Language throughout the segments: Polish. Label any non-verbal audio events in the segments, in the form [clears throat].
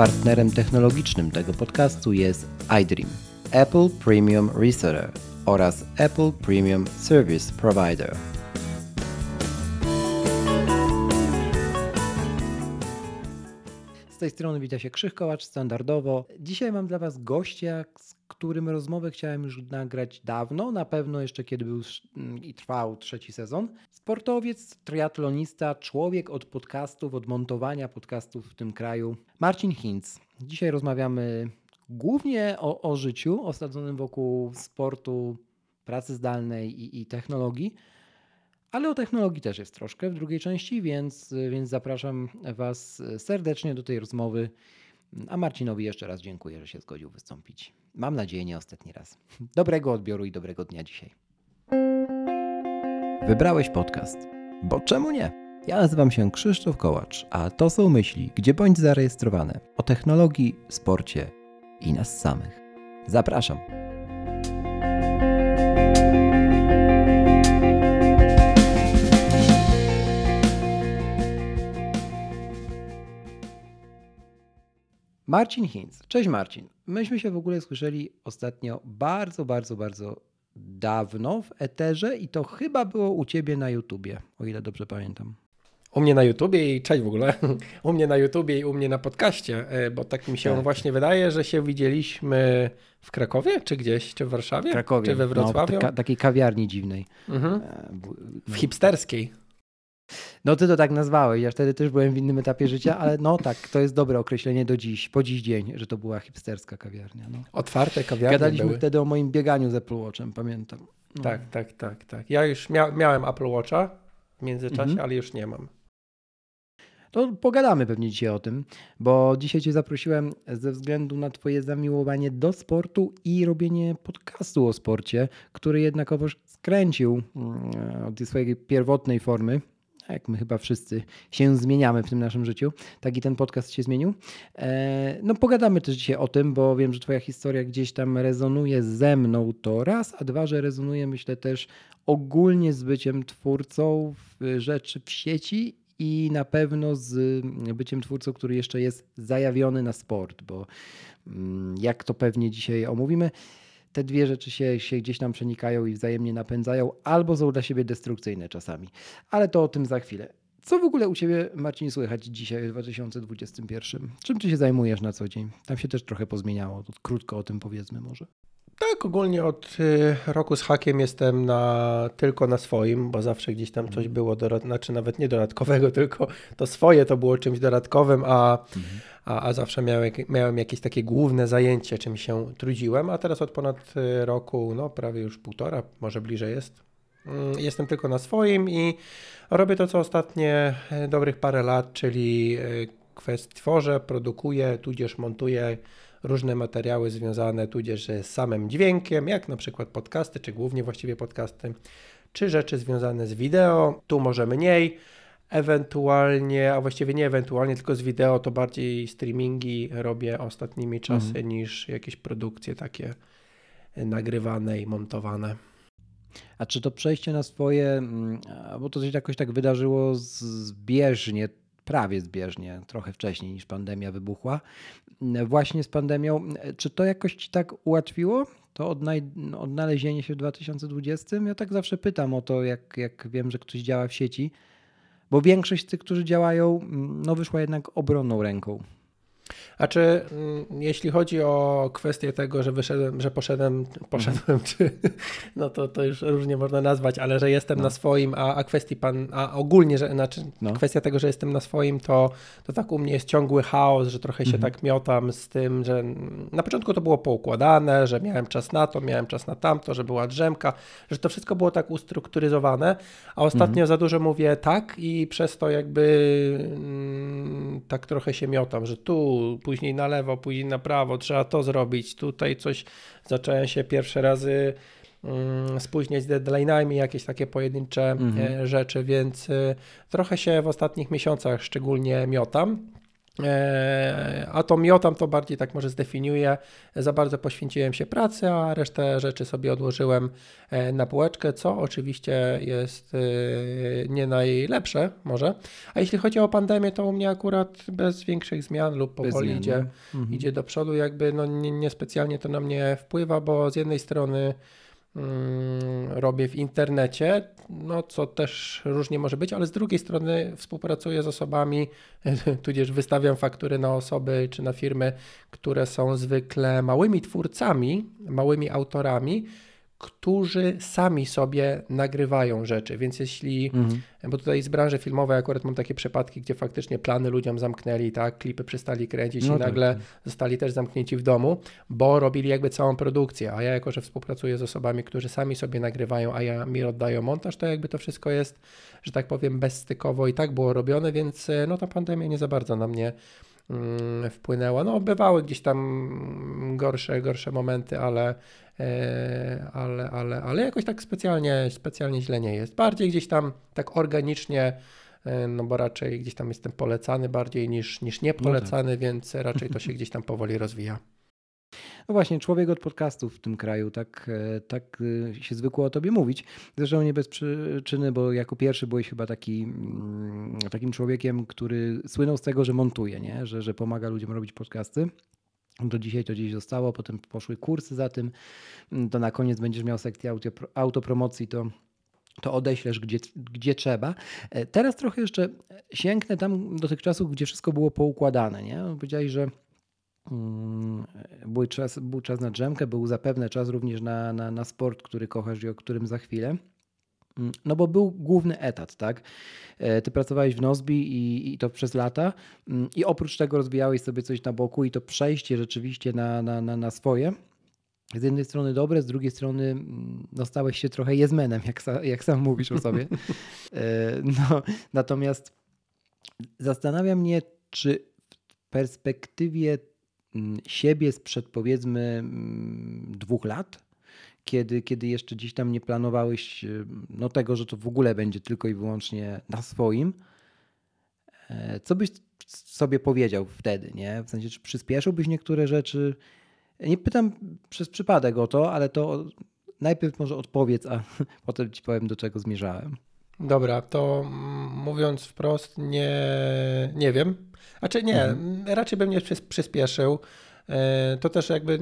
Partnerem technologicznym tego podcastu jest iDream, Apple Premium Reseller oraz Apple Premium Service Provider. Z tej strony wita się Krzych Kołacz standardowo. Dzisiaj mam dla Was gościa, z którym rozmowę chciałem już nagrać dawno, na pewno jeszcze kiedy był i trwał trzeci sezon. Sportowiec, triatlonista, człowiek od podcastów, od montowania podcastów w tym kraju, Marcin Hinz. Dzisiaj rozmawiamy głównie o, o życiu osadzonym wokół sportu, pracy zdalnej i, i technologii. Ale o technologii też jest troszkę w drugiej części, więc, więc zapraszam Was serdecznie do tej rozmowy. A Marcinowi jeszcze raz dziękuję, że się zgodził wystąpić. Mam nadzieję, nie ostatni raz. Dobrego odbioru i dobrego dnia dzisiaj. Wybrałeś podcast, bo czemu nie? Ja nazywam się Krzysztof Kołacz, a to są myśli, gdzie bądź zarejestrowane o technologii, sporcie i nas samych. Zapraszam. Marcin Hinz. Cześć Marcin. Myśmy się w ogóle słyszeli ostatnio bardzo, bardzo, bardzo dawno w eterze i to chyba było u ciebie na YouTubie, o ile dobrze pamiętam. U mnie na YouTubie i cześć w ogóle. [laughs] U mnie na YouTubie i u mnie na podcaście, e, bo tak mi się tak. właśnie wydaje, że się widzieliśmy w Krakowie, czy gdzieś, czy w Warszawie, Krakowie. czy we no, Wrocławiu. No, w takiej kawiarni dziwnej. Mhm. E, w hipsterskiej. No ty to tak nazwałeś, ja wtedy też byłem w innym etapie życia, ale no tak, to jest dobre określenie do dziś, po dziś dzień, że to była hipsterska kawiarnia. No. Otwarte kawiarnie Gadaliśmy były. wtedy o moim bieganiu z Apple Watchem, pamiętam. No. Tak, tak, tak, tak. Ja już mia miałem Apple Watcha w międzyczasie, mhm. ale już nie mam. To pogadamy pewnie dzisiaj o tym, bo dzisiaj Cię zaprosiłem ze względu na Twoje zamiłowanie do sportu i robienie podcastu o sporcie, który jednakowoż skręcił mm, od swojej pierwotnej formy jak my chyba wszyscy się zmieniamy w tym naszym życiu, tak i ten podcast się zmienił. E, no pogadamy też dzisiaj o tym, bo wiem, że twoja historia gdzieś tam rezonuje ze mną to raz, a dwa, że rezonuje myślę też ogólnie z byciem twórcą rzeczy w sieci i na pewno z byciem twórcą, który jeszcze jest zajawiony na sport, bo mm, jak to pewnie dzisiaj omówimy, te dwie rzeczy się, się gdzieś tam przenikają i wzajemnie napędzają, albo są dla siebie destrukcyjne czasami. Ale to o tym za chwilę. Co w ogóle u Ciebie, Marcin, słychać dzisiaj w 2021? Czym Ty się zajmujesz na co dzień? Tam się też trochę pozmieniało. Krótko o tym powiedzmy może. Tak, ogólnie od y, roku z hakiem jestem na, tylko na swoim, bo zawsze gdzieś tam coś mhm. było, do, znaczy nawet nie dodatkowego, [laughs] tylko to swoje to było czymś dodatkowym, a, mhm. a, a zawsze miałem, miałem jakieś takie główne zajęcie, czym się trudziłem, a teraz od ponad y, roku, no prawie już półtora, może bliżej jest, mm, jestem tylko na swoim i robię to, co ostatnie y, dobrych parę lat, czyli kwestii tworzę, produkuję, tudzież montuję różne materiały związane tudzież z samym dźwiękiem, jak na przykład podcasty, czy głównie właściwie podcasty, czy rzeczy związane z wideo, tu może mniej, ewentualnie, a właściwie nie ewentualnie, tylko z wideo to bardziej streamingi robię ostatnimi czasy mhm. niż jakieś produkcje takie nagrywane i montowane. A czy to przejście na swoje, mm, bo to się jakoś tak wydarzyło zbieżnie, prawie zbieżnie, trochę wcześniej niż pandemia wybuchła, właśnie z pandemią. Czy to jakoś ci tak ułatwiło? To odnalezienie się w 2020? Ja tak zawsze pytam o to, jak, jak wiem, że ktoś działa w sieci, bo większość z tych, którzy działają, no wyszła jednak obronną ręką. A czy mm, jeśli chodzi o kwestię tego, że wyszedłem, że poszedłem, poszedłem, mhm. czy [laughs] no to, to już różnie można nazwać, ale że jestem no. na swoim, a, a kwestii pan, a ogólnie, że znaczy no. kwestia tego, że jestem na swoim, to, to tak u mnie jest ciągły chaos, że trochę się mhm. tak miotam z tym, że na początku to było poukładane, że miałem czas na to, miałem czas na tamto, że była drzemka, że to wszystko było tak ustrukturyzowane, a ostatnio mhm. za dużo mówię tak i przez to jakby mm, tak trochę się miotam, że tu później na lewo, później na prawo, trzeba to zrobić. Tutaj coś zacząłem się pierwsze razy um, spóźniać z deadline'ami, jakieś takie pojedyncze mhm. E, rzeczy, więc y, trochę się w ostatnich miesiącach szczególnie miotam. E, a to miotam to bardziej tak może zdefiniuję. Za bardzo poświęciłem się pracy, a resztę rzeczy sobie odłożyłem e, na półeczkę, co oczywiście jest e, nie najlepsze może. A jeśli chodzi o pandemię, to u mnie akurat bez większych zmian lub powoli idzie, mhm. idzie do przodu. Jakby no niespecjalnie nie to na mnie wpływa, bo z jednej strony robię w internecie, no co też różnie może być, ale z drugiej strony współpracuję z osobami, [laughs] tudzież wystawiam faktury na osoby czy na firmy, które są zwykle małymi twórcami, małymi autorami, którzy sami sobie nagrywają rzeczy. Więc jeśli, mhm. bo tutaj z branży filmowej akurat mam takie przypadki, gdzie faktycznie plany ludziom zamknęli, tak, klipy przestali kręcić no i tak. nagle tak. zostali też zamknięci w domu, bo robili jakby całą produkcję. A ja jako, że współpracuję z osobami, którzy sami sobie nagrywają, a ja mi oddają montaż, to jakby to wszystko jest, że tak powiem, bezstykowo i tak było robione, więc e, no ta pandemia nie za bardzo na mnie mm, wpłynęła. No bywały gdzieś tam gorsze, gorsze momenty, ale ale, ale, ale jakoś tak specjalnie, specjalnie źle nie jest. Bardziej gdzieś tam tak organicznie, e, no bo raczej gdzieś tam jestem polecany bardziej niż, niż nie polecany, no tak. więc raczej to się gdzieś tam powoli rozwija. [laughs] No właśnie, człowiek od podcastów w tym kraju, tak, e, tak się zwykło o tobie mówić. Zresztą nie bez przyczyny, bo jako pierwszy byłeś chyba taki, mm, takim człowiekiem, który słynął z tego, że montuje, nie? Że, że pomaga ludziom robić podcasty. Do dzisiaj to gdzieś zostało, potem poszły kursy za tym, to na koniec będziesz miał sekcję autopromocji, to to odeślesz gdzie, gdzie trzeba. E, teraz trochę jeszcze sięgnę tam do tych czasów, gdzie wszystko było poukładane. Nie? Powiedziałeś, że mm, był, czas, był czas na drzemkę, był zapewne czas również na, na, na sport, który kochasz i o którym za chwilę. Mm, no bo był główny etat, tak? E, ty pracowałeś w Nozbi i, i, to przez lata mm, i oprócz tego rozwijałeś sobie coś na boku i to przejście rzeczywiście na, na, na, na swoje. Z jednej strony dobre, z drugiej strony mm, no, stałeś się trochę jezmenem, jak, jak sam mówisz o sobie. [laughs] E, no, natomiast zastanawia mnie, czy w perspektywie siebie sprzed powiedzmy dwóch lat, kiedy, kiedy jeszcze gdzieś tam nie planowałeś e, no, tego, że to w ogóle będzie tylko i wyłącznie na swoim, e, co byś sobie powiedział wtedy, nie? W sensie, czy przyspieszyłbyś niektóre rzeczy? Nie pytam przez przypadek o to, ale to najpierw może odpowiedz, a [laughs] potem ci powiem, do czego zmierzałem. Dobra, to mówiąc wprost, nie, nie wiem. Znaczy nie, mhm. raczej bym nie przyspieszył. E, to też jakby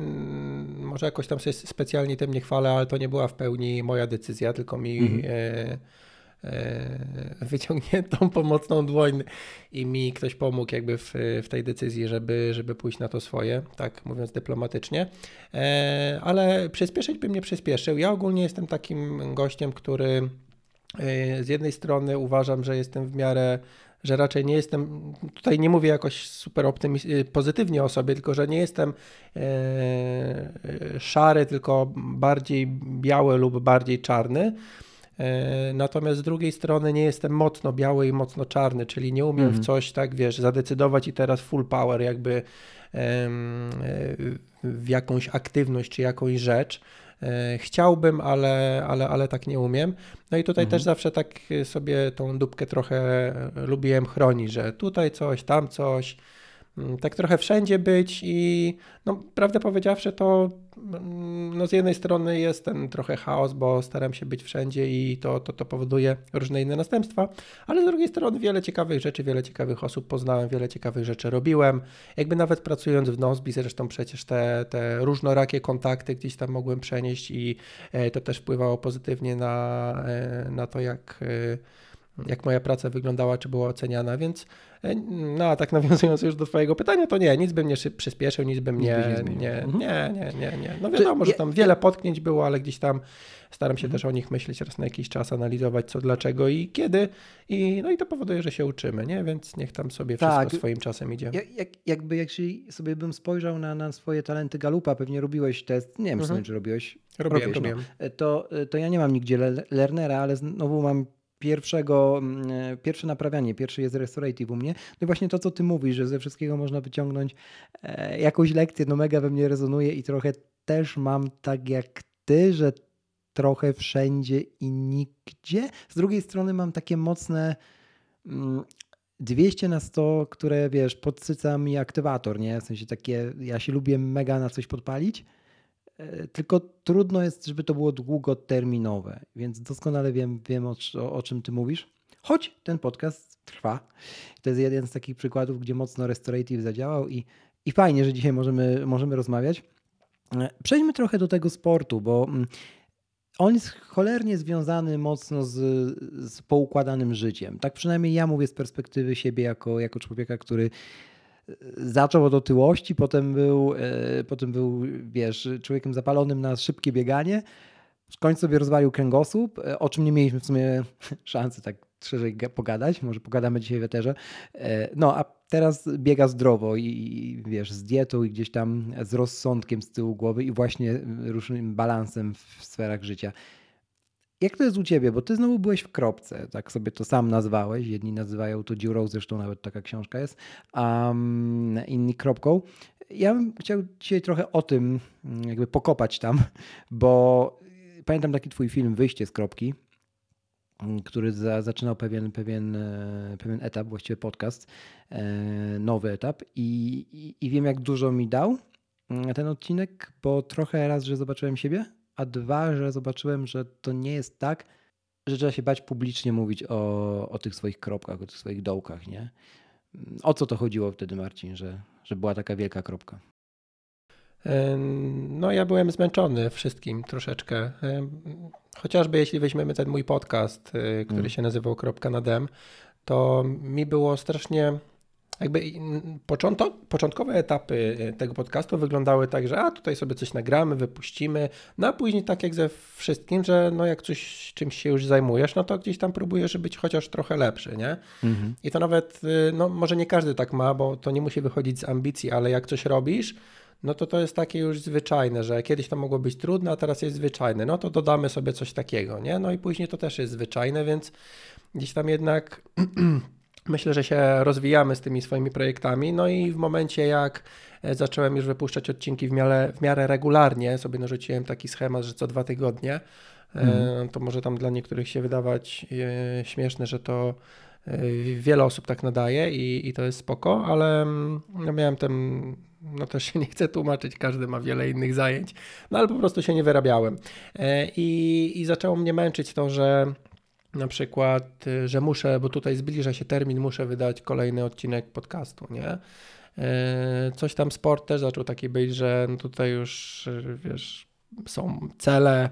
może jakoś tam się specjalnie tym nie chwalę, ale to nie była w pełni moja decyzja, tylko mi e, e, wyciągniętą [laughs] pomocną dłoń i mi ktoś pomógł jakby w, w tej decyzji, żeby, żeby pójść na to swoje, tak mówiąc dyplomatycznie. Ale przyspieszyć bym nie przyspieszył. Ja ogólnie jestem takim gościem, który z jednej strony uważam, że jestem w miarę że raczej nie jestem, tutaj nie mówię jakoś super optymi- pozytywnie o sobie, tylko że nie jestem e, szary, tylko bardziej biały lub bardziej czarny. E, natomiast z drugiej strony nie jestem mocno biały i mocno czarny, czyli nie umiem mhm. w coś tak, wiesz, zadecydować i teraz full power jakby e, w jakąś aktywność czy jakąś rzecz. E, chciałbym, ale, ale, ale tak nie umiem. No i tutaj mhm. też zawsze tak sobie tą dupkę trochę lubiłem chronić, że tutaj coś, tam coś. Mm, tak trochę wszędzie być i no, prawdę powiedziawszy, to mm, no, z jednej strony jest ten trochę chaos, bo staram się być wszędzie i to, to, to powoduje różne inne następstwa, ale z drugiej strony wiele ciekawych rzeczy, wiele ciekawych osób poznałem, wiele ciekawych rzeczy robiłem. Jakby nawet pracując w Nozbi, zresztą przecież te, te różnorakie kontakty gdzieś tam mogłem przenieść i e, to też wpływało pozytywnie na, e, na to, jak e, jak moja praca wyglądała, czy była oceniana, więc no a tak nawiązując już do twojego pytania, to nie, nic bym nie przyspieszył, nic bym nie, nie, nie, mhm. nie, nie, nie, nie. No wiadomo, że tam wiele potknięć było, ale gdzieś tam staram się mhm. też o nich myśleć raz na jakiś czas, analizować co, dlaczego i kiedy i no i to powoduje, że się uczymy, nie? Więc niech tam sobie wszystko tak. swoim czasem idzie. Jak, jak, jakby jak sobie bym spojrzał na, na swoje talenty Galupa, pewnie robiłeś test, nie wiem mhm. czy robiłeś. Robiłem, robisz, robiłem. No. To, to ja nie mam nigdzie Lernera, ale znowu mam pierwszego, mm, e, pierwsze naprawianie, pierwszy jest restorative u mnie. No i właśnie to, co ty mówisz, że ze wszystkiego można wyciągnąć e, jakąś lekcję, no mega we mnie rezonuje i trochę też mam tak jak ty, że trochę wszędzie i nigdzie. Z drugiej strony mam takie mocne, mm, 200 na 100, które wiesz, podsyca mi aktywator, nie? W sensie takie, ja się lubię mega na coś podpalić, tylko trudno jest, żeby to było długoterminowe, więc doskonale wiem, wiem o, o, czym ty mówisz. Choć ten podcast trwa. To jest jeden z takich przykładów, gdzie mocno Restorative zadziałał i, i fajnie, że dzisiaj możemy, możemy rozmawiać. E, przejdźmy trochę do tego sportu, bo mm, on jest cholernie związany mocno z, z poukładanym życiem. Tak przynajmniej ja mówię z perspektywy siebie jako, jako człowieka, który e, zaczął od otyłości, potem był, e, potem był, wiesz, człowiekiem zapalonym na szybkie bieganie. W końcu sobie rozwalił kręgosłup, o czym nie mieliśmy w sumie [laughs] szansy tak szerzej pogadać, może pogadamy dzisiaj w eterze. No, a teraz biega zdrowo i, i, wiesz, z dietą i gdzieś tam z rozsądkiem z tyłu głowy i właśnie różnym balansem w sferach życia. Jak to jest u ciebie? Bo ty znowu byłeś w kropce, tak sobie to sam nazwałeś. Jedni nazywają to dziurą, zresztą nawet taka książka jest, a um, inni kropką. Ja bym chciał dzisiaj trochę o tym jakby pokopać tam, [laughs] bo pamiętam taki twój film Wyjście z kropki, Mm, który za, zaczynał pewien, pewien, e, pewien etap, właściwie podcast, e, nowy etap i, i, i wiem, jak dużo mi dał mm, ten odcinek, bo trochę raz, że zobaczyłem siebie, a dwa, że zobaczyłem, że to nie jest tak, że trzeba się bać publicznie mówić o, o tych swoich kropkach, o tych swoich dołkach, nie? O co to chodziło wtedy, Marcin, że, że była taka wielka kropka? No, ja byłem zmęczony wszystkim troszeczkę. Chociażby jeśli weźmiemy ten mój podcast, y, który mm. się nazywał Kropka na Dem, to mi było strasznie. Jakby początek, początkowe etapy y, tego podcastu wyglądały tak, że a tutaj sobie coś nagramy, wypuścimy, no a później tak jak ze wszystkim, że no jak coś czymś się już zajmujesz, no to gdzieś tam próbujesz być chociaż trochę lepszy, nie? Mm-hmm. I to nawet, y, no może nie każdy tak ma, bo to nie musi wychodzić z ambicji, ale jak coś robisz, no to to jest takie już zwyczajne, że kiedyś to mogło być trudne, a teraz jest zwyczajne. No to dodamy sobie coś takiego, nie? No i później to też jest zwyczajne, więc gdzieś tam jednak [clears throat] myślę, że się rozwijamy z tymi swoimi projektami. No i w momencie, jak e, zacząłem już wypuszczać odcinki w miarę, w miarę regularnie, sobie narzuciłem taki schemat, że co dwa tygodnie, mm. to może tam dla niektórych się wydawać e, śmieszne, że to wiele osób tak nadaje i, i to jest spoko, ale mm, no miałem ten no też się [laughs] nie chcę tłumaczyć, każdy ma wiele innych zajęć, no ale po prostu się nie wyrabiałem. E, I, i zaczęło mnie męczyć to, że na przykład, że muszę, bo tutaj zbliża się termin, muszę wydać kolejny odcinek podcastu, nie? E, coś tam sport też zaczął taki być, że no tutaj już, wiesz, są cele,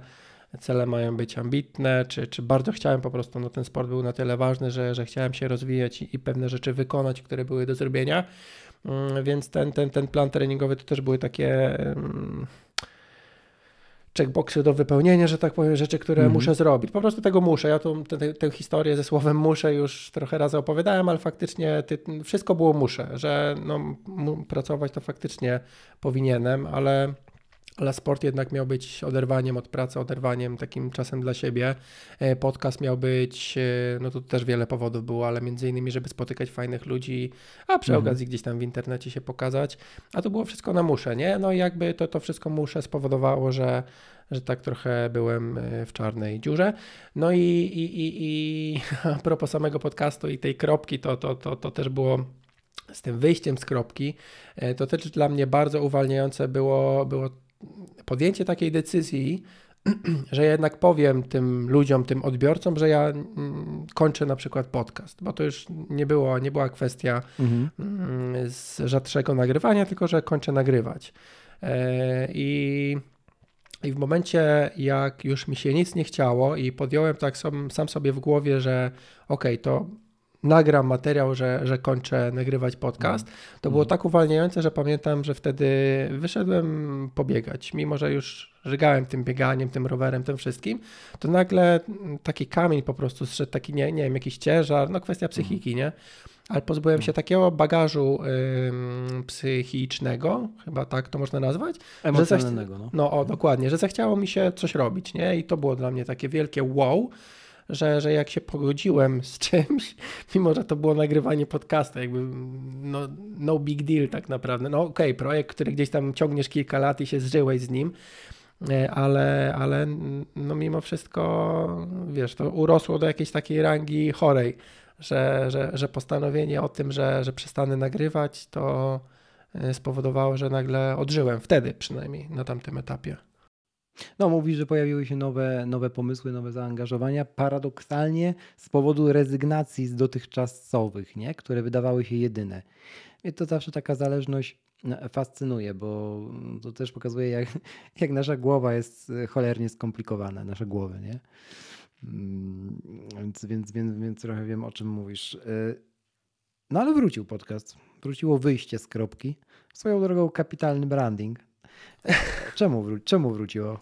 cele mają być ambitne, czy, czy bardzo chciałem po prostu, no ten sport był na tyle ważny, że, że chciałem się rozwijać i, i pewne rzeczy wykonać, które były do zrobienia. Mm, więc ten, ten, ten plan treningowy to też były takie checkboxy do wypełnienia, że tak powiem, rzeczy, które mm. muszę zrobić. Po prostu tego muszę. Ja tu tę, tę historię ze słowem muszę już trochę razy opowiadałem, ale faktycznie ty, wszystko było muszę, że no, pracować to faktycznie powinienem, ale ale sport jednak miał być oderwaniem od pracy, oderwaniem takim czasem dla siebie. E, podcast miał być, e, no tu też wiele powodów było, ale między innymi, żeby spotykać fajnych ludzi, a przy mhm. okazji gdzieś tam w internecie się pokazać, a to było wszystko na muszę, nie? No i jakby to, to wszystko muszę spowodowało, że, że tak trochę byłem e, w czarnej dziurze. No i, i, i, i [laughs] a propos samego podcastu i tej kropki, to, to, to, to też było z tym wyjściem z kropki, to też dla mnie bardzo uwalniające było, było podjęcie takiej decyzji, [clears throat] że ja jednak powiem tym ludziom, tym odbiorcom, że ja mm, kończę na przykład podcast, bo to już nie, było, nie była kwestia mhm. Mm, z rzadszego nagrywania, tylko że kończę nagrywać. E, I, I w momencie, jak już mi się nic nie chciało i podjąłem tak sam, sam sobie w głowie, że okej, okay, to nagram materiał, że, że kończę nagrywać podcast, to było tak uwalniające, że pamiętam, że wtedy wyszedłem pobiegać, mimo że już żygałem tym bieganiem, tym rowerem, tym wszystkim, to nagle taki kamień po prostu zszedł, taki, nie, nie wiem, jakiś ciężar, no kwestia psychiki, nie? Ale pozbyłem się takiego bagażu ym, psychicznego, chyba tak to można nazwać. Emocjonalnego, no. No, o, dokładnie, że zachciało mi się coś robić, nie? I to było dla mnie takie wielkie wow, że, że jak się pogodziłem z [laughs] czymś, mimo że to było nagrywanie podcastu, jakby no, no big deal tak naprawdę. No okej, okay, projekt, który gdzieś tam ciągniesz kilka lat i się zżyłeś z nim, e, ale, ale no mimo wszystko, wiesz, to urosło do jakiejś takiej rangi chorej że, że, że postanowienie o tym, że, że przestanę nagrywać, to e, spowodowało, że nagle odżyłem. Wtedy przynajmniej na tamtym etapie. No, mówisz, że pojawiły się nowe, nowe pomysły, nowe zaangażowania. Paradoksalnie z powodu rezygnacji z dotychczasowych, nie? które wydawały się jedyne. To zawsze taka zależność e, fascynuje, bo to też pokazuje, jak, jak nasza głowa jest e, cholernie skomplikowana, nasze głowy, nie? Mm, więc, więc, więc, więc trochę wiem, o czym mówisz. E, no ale wrócił podcast. Wróciło wyjście z kropki. Swoją drogą kapitalny branding. Czemu, wró czemu wróciło?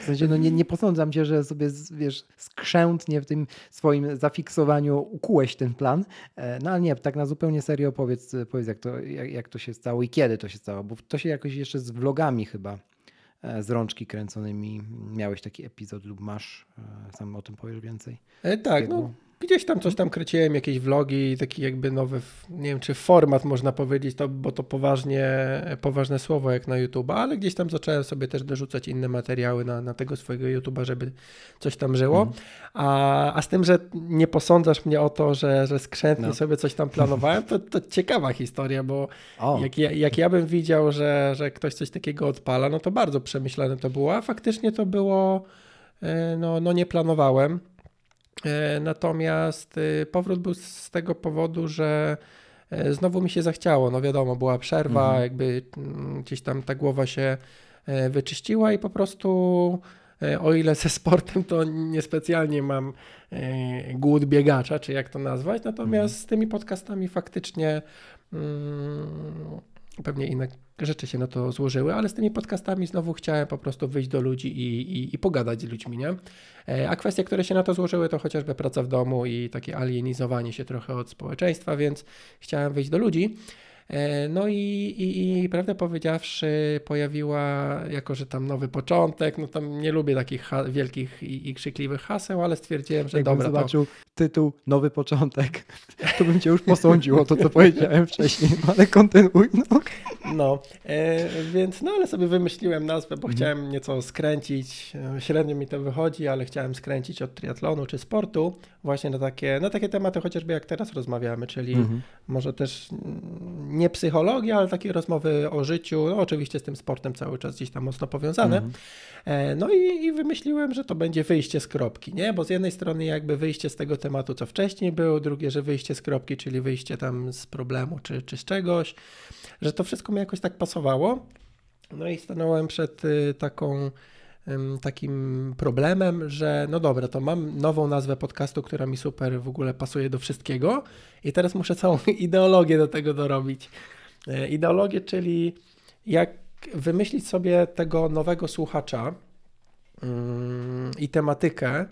W sensie, no nie, nie posądzam cię, że sobie, wiesz, skrzętnie w tym swoim zafiksowaniu ukułeś ten plan, e, no ale nie, tak na zupełnie serio powiedz, powiedz jak, to, jak, jak to się stało i kiedy to się stało, bo to się jakoś jeszcze z vlogami chyba, e, z rączki kręconymi miałeś taki epizod lub masz, e, sam o tym powiesz więcej. E, tak, no Gdzieś tam coś tam kręciłem, jakieś vlogi, taki jakby nowy, nie wiem czy format można powiedzieć, to, bo to poważnie, poważne słowo jak na YouTube, ale gdzieś tam zacząłem sobie też dorzucać inne materiały na, na tego swojego YouTube'a, żeby coś tam żyło. Mhm. A, a z tym, że nie posądzasz mnie o to, że, że skrzętnie no. sobie coś tam planowałem, to, to ciekawa historia, bo jak ja, jak ja bym widział, że, że ktoś coś takiego odpala, no to bardzo przemyślane to było, a faktycznie to było, e, no, no nie planowałem. E, natomiast y, powrót był z tego powodu, że e, znowu mi się zachciało. No wiadomo, była przerwa, mhm. jakby mm, gdzieś tam ta głowa się e, wyczyściła i po prostu o ile ze sportem to niespecjalnie mam głód biegacza, czy jak to nazwać, natomiast mhm. z tymi podcastami faktycznie mm, pewnie inne rzeczy się na to złożyły, ale z tymi podcastami znowu chciałem po prostu wyjść do ludzi i, i, i pogadać z ludźmi, nie? E, a kwestie, które się na to złożyły, to chociażby praca w domu i takie alienizowanie się trochę od społeczeństwa, więc chciałem wyjść do ludzi. E, no i, i, i prawdę powiedziawszy, pojawiła, jako że tam nowy początek, no tam nie lubię takich wielkich i, i, krzykliwych haseł, ale stwierdziłem, że Jakbym dobra. zobaczył to... tytuł Nowy początek, [laughs] to bym cię już posądził o to, co powiedziałem wcześniej, no ale kontynuuj. No, no e, więc no ale sobie wymyśliłem nazwę, bo mhm. chciałem nieco skręcić, e, średnio mi to wychodzi, ale chciałem skręcić od triatlonu czy sportu właśnie na takie, na takie tematy, chociażby jak teraz rozmawiamy, czyli mhm. może też nie psychologia, ale takie rozmowy o życiu, no oczywiście z tym sportem cały czas gdzieś tam mocno powiązane. Mhm. E, no i, i, wymyśliłem, że to będzie wyjście z kropki, nie? Bo z jednej strony jakby wyjście z tego tematu, co wcześniej było, drugie, że wyjście z kropki, czyli wyjście tam z problemu czy, czy z czegoś, że to wszystko mi jakoś tak pasowało. No i stanąłem przed y, taką takim problemem, że no dobra, to mam nową nazwę podcastu, która mi super w ogóle pasuje do wszystkiego i teraz muszę całą [laughs] ideologię do tego dorobić. E, ideologię, czyli jak wymyślić sobie tego nowego słuchacza i tematykę,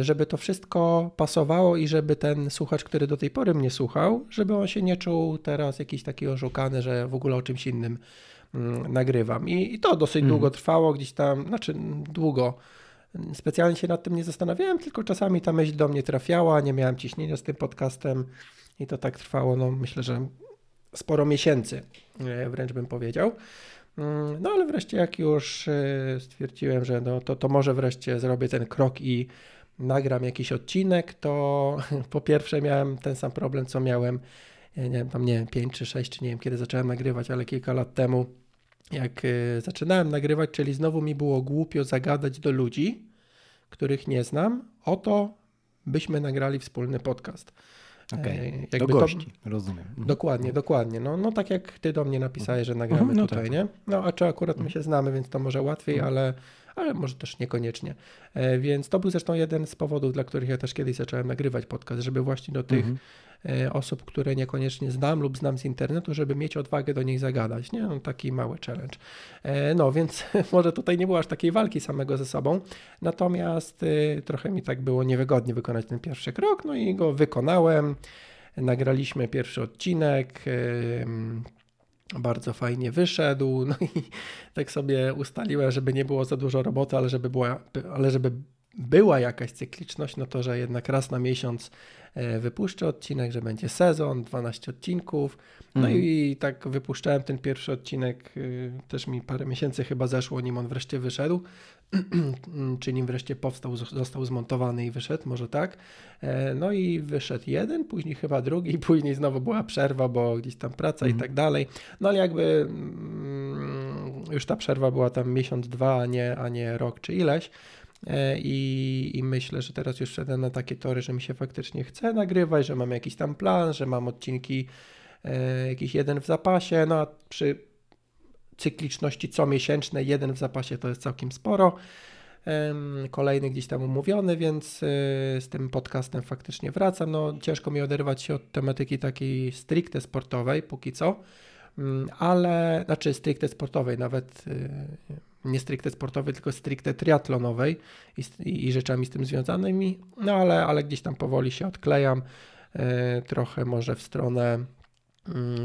żeby to wszystko pasowało i żeby ten słuchacz, który do tej pory mnie słuchał, żeby on się nie czuł teraz jakiś taki oszukany, że w ogóle o czymś innym Mm, nagrywam. I, i to dosyć mhm. długo trwało, gdzieś tam, znaczy długo. Specjalnie się nad tym nie zastanawiałem, tylko czasami ta myśl do mnie trafiała, nie miałem ciśnienia z tym podcastem i to tak trwało, no myślę, że sporo miesięcy, e, wręcz bym powiedział. Mm, no ale wreszcie jak już e, stwierdziłem, że no, to, to może wreszcie zrobię ten krok i nagram jakiś odcinek, to [laughs] po pierwsze miałem ten sam problem, co miałem, nie wiem, tam nie wiem, 5 czy 6, czy nie wiem, kiedy zacząłem nagrywać, ale kilka lat temu jak e, zaczynałem nagrywać, czyli znowu mi było głupio zagadać do ludzi, których nie znam, o to byśmy nagrali wspólny podcast. Okay. do gości, to, rozumiem. Mhm. Dokładnie, dokładnie. No, no tak jak ty do mnie napisałeś, że nagramy mhm, no tutaj, tak. nie? No a czy akurat my się znamy, więc to może łatwiej, mhm. ale ale może też niekoniecznie. E, więc to był zresztą jeden z powodów, dla których ja też kiedyś zacząłem nagrywać podcast, żeby właśnie do tych mhm. E, osób, które niekoniecznie znam lub znam z internetu, żeby mieć odwagę do nich zagadać. Nie? No, taki mały challenge. E, no więc [laughs] może tutaj nie było aż takiej walki samego ze sobą, natomiast trochę mi tak było niewygodnie wykonać ten pierwszy krok, no i go wykonałem. Nagraliśmy pierwszy odcinek bardzo fajnie wyszedł, [laughs] no i tak sobie ustaliłem, żeby nie było za dużo roboty, ale żeby była, ale żeby była jakaś cykliczność, no to że jednak raz na miesiąc e, wypuszczę odcinek, że będzie sezon, 12 odcinków. No Mhm. i tak wypuszczałem ten pierwszy odcinek, y, też mi parę miesięcy chyba zeszło, nim on wreszcie wyszedł, [clears throat] czy nim wreszcie powstał, został zmontowany i wyszedł, może tak. E, No i wyszedł jeden, później chyba drugi, [laughs] później znowu była przerwa, bo gdzieś tam praca i Mhm. tak dalej. No ale jakby mm, już ta przerwa była tam miesiąc, dwa, a nie, a nie rok czy ileś. E, I, I myślę, że teraz już wszedłem na takie tory, że mi się faktycznie chce nagrywać, że mam jakiś tam plan, że mam odcinki e, jakiś jeden w zapasie, no a przy cykliczności comiesięcznej jeden w zapasie to jest całkiem sporo. Kolejny gdzieś tam umówiony, więc y, z tym podcastem faktycznie wracam. No, ciężko mi oderwać się od tematyki takiej stricte sportowej póki co, Mm, ale znaczy stricte sportowej, nawet y, nie stricte sportowej, tylko stricte triatlonowej i, i, rzeczami z tym związanymi, no ale, ale gdzieś tam powoli się odklejam, e, trochę może w stronę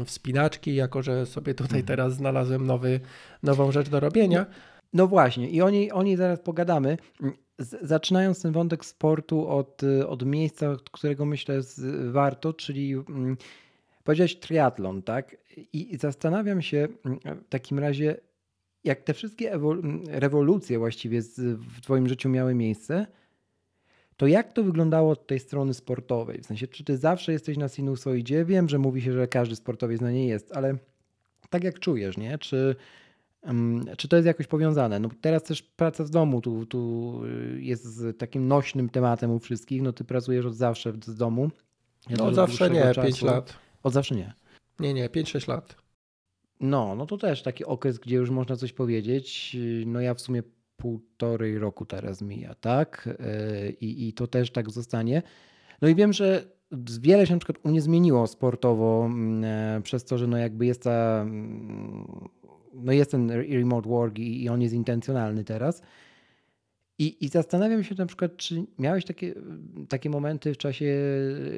wspinaczki, jako że sobie tutaj Mhm. teraz znalazłem nowy, nową rzecz do robienia. No właśnie, i o niej, o niej zaraz pogadamy. Zaczynając ten wątek sportu od, od miejsca, od którego myślę z, warto, czyli mm, powiedziałeś triatlon, tak? I, zastanawiam się mm, w takim razie, jak te wszystkie ewol- mm, rewolucje właściwie w Twoim życiu miały miejsce, to jak to wyglądało od tej strony sportowej? W sensie, czy Ty zawsze jesteś na sinusoidzie? Wiem, że mówi się, że każdy sportowiec na niej jest, ale tak jak czujesz, nie? Czy, Ym, Czy to jest jakoś powiązane? No teraz też praca z domu tu, tu y, jest takim nośnym tematem u wszystkich. No ty pracujesz od zawsze z domu. Ja No od zawsze nie, czasu. 5 lat. Od zawsze nie. Nie, nie, 5-6 lat. No, no to też taki okres, gdzie już można coś powiedzieć. No ja w sumie półtorej roku teraz mija, tak? Y, I, I to też tak zostanie. No i wiem, że wiele się na przykład u mnie zmieniło sportowo mm, e, przez to, że no jakby jest ta, mm, no jest ten remote work i on jest intencjonalny teraz. I, I zastanawiam się na przykład, czy miałeś takie, takie momenty w czasie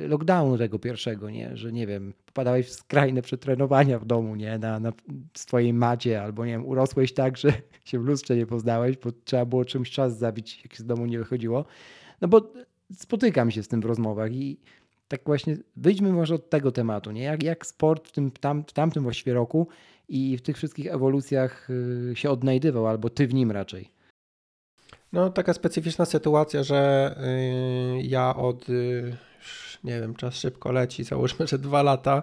lockdownu tego pierwszego, nie? że nie wiem, popadałeś w skrajne przetrenowania w domu, nie? Na, na swojej macie, albo nie wiem, urosłeś tak, że [laughs] się w lustrze nie poznałeś, bo trzeba było czymś czas zabić, jak się z domu nie wychodziło. No bo spotykam się z tym w rozmowach i tak właśnie wyjdźmy może od tego tematu, nie? Jak, jak sport w, tym, tam, w tamtym właściwie roku i w tych wszystkich ewolucjach y, się odnajdywał, albo ty w nim raczej. No taka specyficzna sytuacja, że y, ja od, y, nie wiem, czas szybko leci, załóżmy, [laughs] że dwa lata,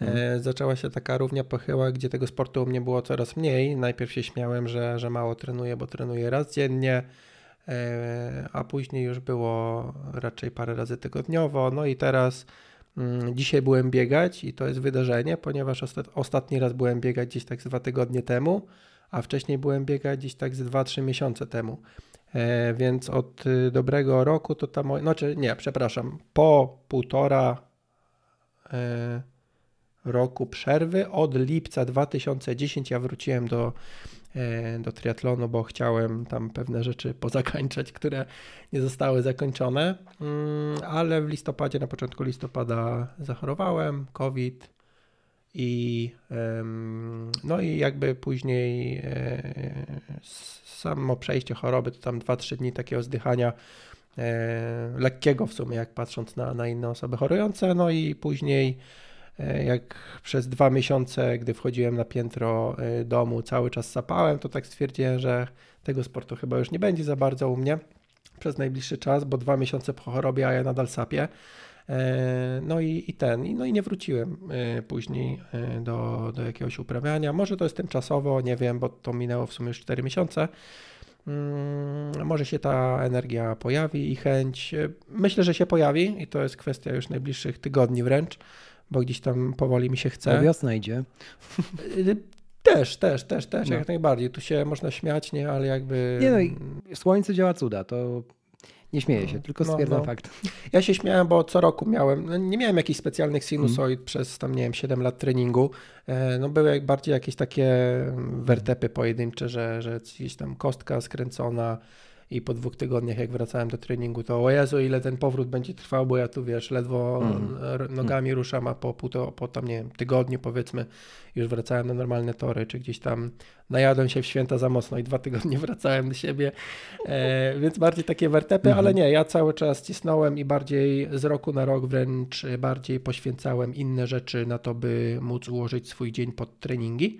e, zaczęła się taka równia pochyła, gdzie tego sportu u mnie było coraz mniej. Najpierw się śmiałem, że, że mało trenuję, bo trenuję raz dziennie, e, a później już było raczej parę razy tygodniowo. No i teraz mm, dzisiaj byłem biegać i to jest wydarzenie, ponieważ ostat, ostatni raz byłem biegać gdzieś tak z dwa tygodnie temu, a wcześniej byłem biegać gdzieś tak z 2-3 miesiące temu. E, więc od y, dobrego roku to ta moja, znaczy nie, przepraszam, po półtora e, roku przerwy, od lipca 2010 ja wróciłem do, e, do triatlonu, bo chciałem tam pewne rzeczy pozakańczać, które nie zostały zakończone, mm, ale w listopadzie, na początku listopada zachorowałem, COVID i no i jakby później e, samo przejście choroby to tam 2-3 dni takiego zdychania e, lekkiego w sumie, jak patrząc na, na inne osoby chorujące, no i później e, jak przez dwa miesiące, gdy wchodziłem na piętro domu, cały czas sapałem, to tak stwierdziłem, że tego sportu chyba już nie będzie za bardzo u mnie przez najbliższy czas, bo dwa miesiące po chorobie, a ja nadal sapię. E, No i, i ten, i- no i nie wróciłem e, później e, do, do jakiegoś uprawiania. Może to jest tymczasowo, nie wiem, bo to minęło w sumie już 4 miesiące. Mm, Może się ta energia pojawi i chęć. Myślę, że się pojawi i to jest kwestia już najbliższych tygodni wręcz, bo gdzieś tam powoli mi się chce. Wiosna idzie. Też, też, też, też, No. jak najbardziej. Tu się można śmiać, nie, ale jakby. Nie no i słońce działa cuda, to nie śmieję się, No, tylko no, stwierdzam no. fakt. Ja się śmiałem, bo co roku miałem, no nie miałem jakichś specjalnych sinusoid przez tam, nie wiem, 7 lat treningu. E, No były bardziej jakieś takie wertepy pojedyncze, że, że gdzieś tam kostka skręcona, i po dwóch tygodniach jak wracałem do treningu, to o Jezu, ile ten powrót będzie trwał, bo ja tu wiesz, ledwo mm. nogami ruszam, a po, półto, po tam nie wiem, tygodniu powiedzmy już wracałem na normalne tory, czy gdzieś tam najadłem się w święta za mocno i dwa tygodnie [laughs] wracałem do siebie, e, więc bardziej takie wertepy, mm. ale nie, ja cały czas cisnąłem i bardziej z roku na rok wręcz bardziej poświęcałem inne rzeczy na to, by móc ułożyć swój dzień pod treningi.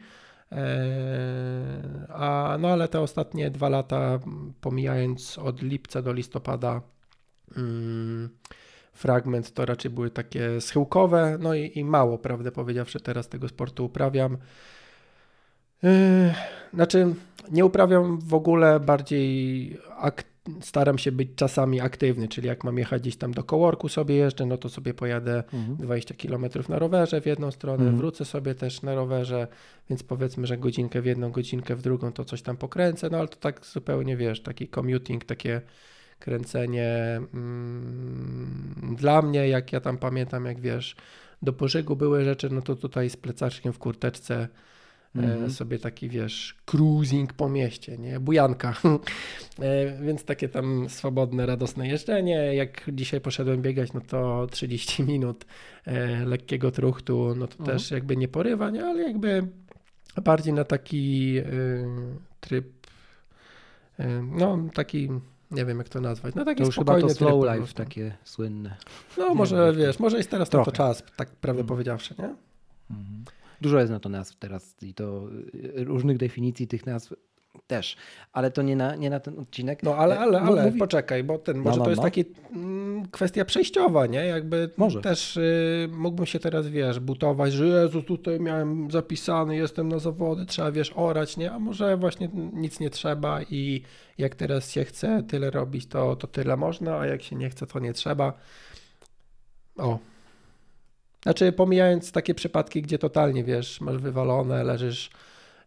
E, a, no ale te ostatnie dwa lata, pomijając od lipca do listopada, mm, fragment to raczej były takie schyłkowe, no i, i mało, prawdę powiedziawszy, teraz tego sportu uprawiam. Yy, znaczy, nie uprawiam w ogóle bardziej ak staram się być czasami aktywny, czyli jak mam jechać gdzieś tam do kołorku sobie jeżdżę, no to sobie pojadę mhm. 20 km na rowerze w jedną stronę, mhm. wrócę sobie też na rowerze, więc powiedzmy, że godzinkę w jedną, godzinkę w drugą to coś tam pokręcę, no ale to tak zupełnie wiesz, taki commuting, takie kręcenie mm, dla mnie, jak ja tam pamiętam, jak wiesz, do pożygu były rzeczy, no to tutaj z plecaczkiem w kurteczce mm-hmm. sobie taki, wiesz, cruising po mieście, nie, bujanka, [laughs] e, więc takie tam swobodne, radosne jeżdżenie, jak dzisiaj poszedłem biegać, no to 30 [laughs] minut e, lekkiego truchtu, no to mm-hmm. też jakby nie porywa, nie, ale jakby bardziej na taki tryb, no taki nie wiem jak to nazwać. No taki to już chyba to slow life takie słynne. No może wiesz, może jest teraz to, to czas, tak prawdę mm. powiedziawszy, nie? Mhm. Dużo jest na to nazw teraz i to y, różnych definicji tych nazw też, ale to nie na, nie na ten odcinek. No ale, ale, ale mówi... poczekaj, bo ten, może no, no, to jest no. taki mm, kwestia przejściowa, nie? Jakby może. też y, mógłbym się teraz, wiesz, butować, że Jezu, tutaj miałem zapisany, jestem na zawody, trzeba, wiesz, orać, nie? A może właśnie nic nie trzeba i jak teraz się chce tyle robić, to, to tyle można, a jak się nie chce, to nie trzeba. O, znaczy, pomijając takie przypadki, gdzie totalnie wiesz, masz wywalone, leżysz,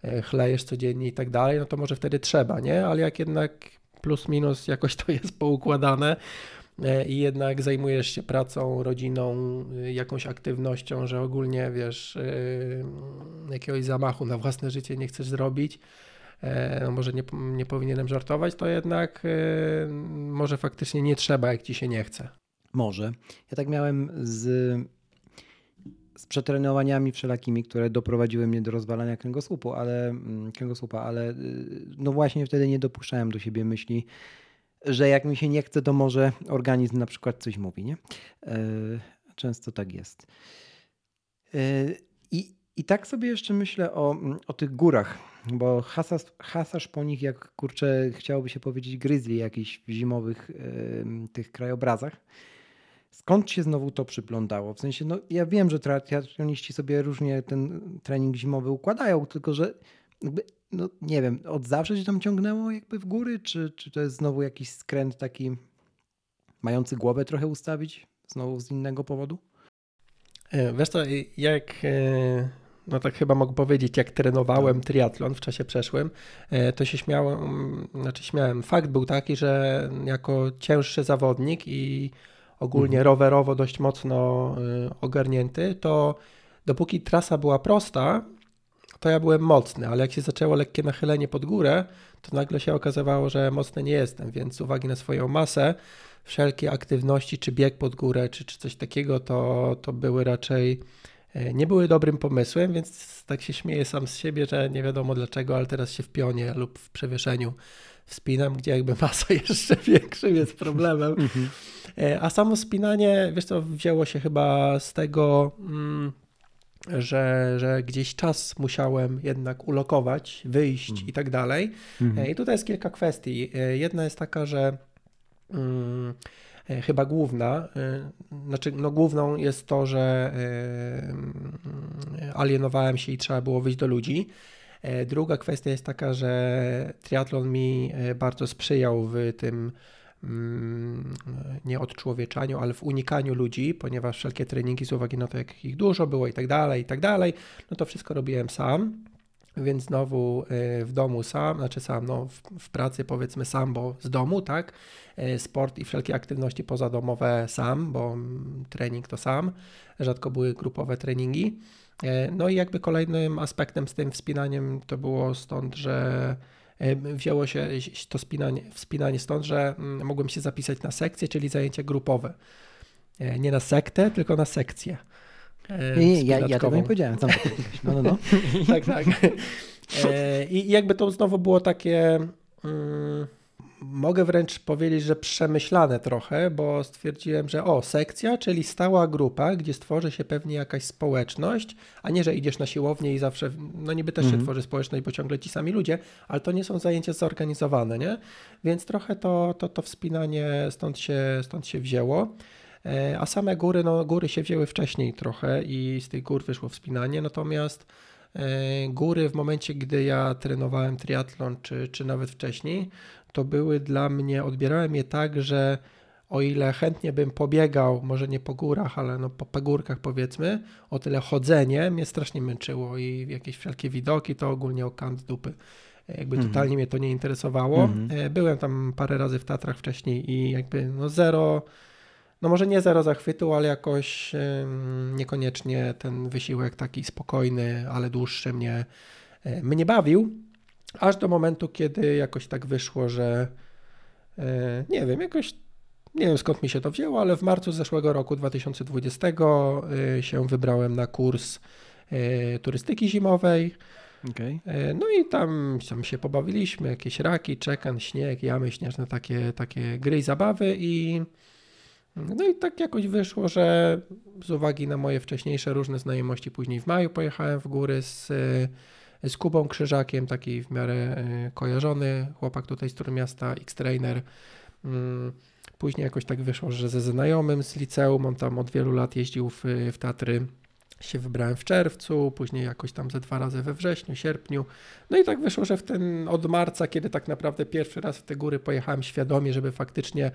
e, chlejesz codziennie i tak dalej, no to może wtedy trzeba, nie? Ale jak jednak plus minus jakoś to jest poukładane e, i jednak zajmujesz się pracą, rodziną, e, jakąś aktywnością, że ogólnie wiesz, jakiegoś zamachu na własne życie nie chcesz zrobić, no może nie, nie powinienem żartować, to jednak może faktycznie nie trzeba, jak ci się nie chce. Może. Ja tak miałem z z przetrenowaniami wszelakimi, które doprowadziły mnie do rozwalania kręgosłupu, ale, mm, kręgosłupa, ale y, no właśnie wtedy nie dopuszczałem do siebie myśli, że jak mi się nie chce, to może organizm na przykład coś mówi, nie? E, często tak jest. E, I, i tak sobie jeszcze myślę o, mm, o tych górach, bo hasasz, hasasz po nich jak kurczę, chciałoby się powiedzieć grizzly jakiś w zimowych tych krajobrazach. Skąd się znowu to przyplądało? W sensie, no ja wiem, że triatloniści sobie różnie ten trening zimowy układają, tylko że jakby, no nie wiem, od zawsze się tam ciągnęło jakby w góry, czy, czy to jest znowu jakiś skręt taki mający głowę trochę ustawić? Znowu z innego powodu? E, wiesz jak e, no tak chyba mogę powiedzieć, jak trenowałem tak. triatlon w czasie przeszłym, e, to się śmiałem, znaczy śmiałem. Fakt był taki, że jako cięższy zawodnik i ogólnie mhm. rowerowo dość mocno y, ogarnięty, to dopóki trasa była prosta, to ja byłem mocny, ale jak się zaczęło lekkie nachylenie pod górę, to nagle się okazywało, że mocny nie jestem, więc z uwagi na swoją masę, wszelkie aktywności, czy bieg pod górę, czy, czy coś takiego, to, to były raczej e, nie były dobrym pomysłem, więc tak się śmieję sam z siebie, że nie wiadomo dlaczego, ale teraz się w pionie lub w przewieszeniu wspinam, gdzie jakby masa [laughs] jeszcze większym jest problemem. Mhm. E, a samo spinanie, wiesz co, wzięło się chyba z tego, mm, że, że gdzieś czas musiałem jednak ulokować, wyjść mhm. i tak dalej. Mhm. E, I tutaj jest kilka kwestii. E, jedna jest taka, że mm, chyba główna, znaczy no główną jest to, że mm, alienowałem się i trzeba było wyjść do ludzi. Druga kwestia jest taka, że triatlon mi bardzo sprzyjał w tym Mm, nie odczłowieczaniu, ale w unikaniu ludzi, ponieważ wszelkie treningi z uwagi na to, jak ich dużo było i tak dalej, i tak dalej, no to wszystko robiłem sam. Więc znowu e, w domu sam, znaczy sam, no w, w, pracy powiedzmy sam, bo z domu, tak? E, sport i wszelkie aktywności pozadomowe sam, bo trening to sam. Rzadko były grupowe treningi. E, no i jakby kolejnym aspektem z tym wspinaniem to było stąd, że wzięło się to spinanie, wspinanie stąd, że mm, mogłem się zapisać na sekcję, czyli zajęcia grupowe. Nie na sektę, tylko na sekcję. Nie, nie, ja, ja tego nie powiedziałem. Tam, no, no, no. [laughs] tak, tak. I jakby to znowu było takie... Mm, mogę wręcz powiedzieć, że przemyślane trochę, bo stwierdziłem, że o, sekcja, czyli stała grupa, gdzie stworzy się pewnie jakaś społeczność, a nie, że idziesz na siłownię i zawsze, no niby też się mhm. tworzy społeczność, bo ciągle ci sami ludzie, ale to nie są zajęcia zorganizowane, nie? Więc trochę to, to, to wspinanie stąd się, stąd się wzięło. E, a same góry, no góry się wzięły wcześniej trochę i z tych gór wyszło wspinanie, natomiast e, góry w momencie, gdy ja trenowałem triatlon, czy, czy nawet wcześniej, to były dla mnie, odbierałem je tak, że o ile chętnie bym pobiegał, może nie po górach, ale no po pagórkach powiedzmy, o tyle chodzenie mnie strasznie męczyło i jakieś wszelkie widoki to ogólnie o kant dupy. Jakby mm totalnie mnie to nie interesowało. Mm -hmm. Byłem tam parę razy w Tatrach wcześniej i jakby no zero, no może nie zero zachwytu, ale jakoś niekoniecznie ten wysiłek taki spokojny, ale dłuższy mnie, e, mnie bawił. Aż do momentu, kiedy jakoś tak wyszło, że e, nie wiem, jakoś nie wiem skąd mi się to wzięło, ale w marcu zeszłego roku 2020 e, się wybrałem na kurs e, turystyki zimowej. Okay. No i tam, tam się pobawiliśmy, jakieś raki, czekan, śnieg, jamy śnieżne, takie, takie gry i zabawy i no i tak jakoś wyszło, że z uwagi na moje wcześniejsze różne znajomości, później w maju pojechałem w góry z z Kubą Krzyżakiem, taki w miarę e, kojarzony chłopak tutaj z Miasta, X-Trainer. Mm, później jakoś tak wyszło, że ze znajomym z liceum, on tam od wielu lat jeździł w, w Tatry, się wybrałem w czerwcu, później jakoś tam ze dwa razy we wrześniu, sierpniu. No i tak wyszło, że w ten od marca, kiedy tak naprawdę pierwszy raz w te góry pojechałem świadomie, żeby faktycznie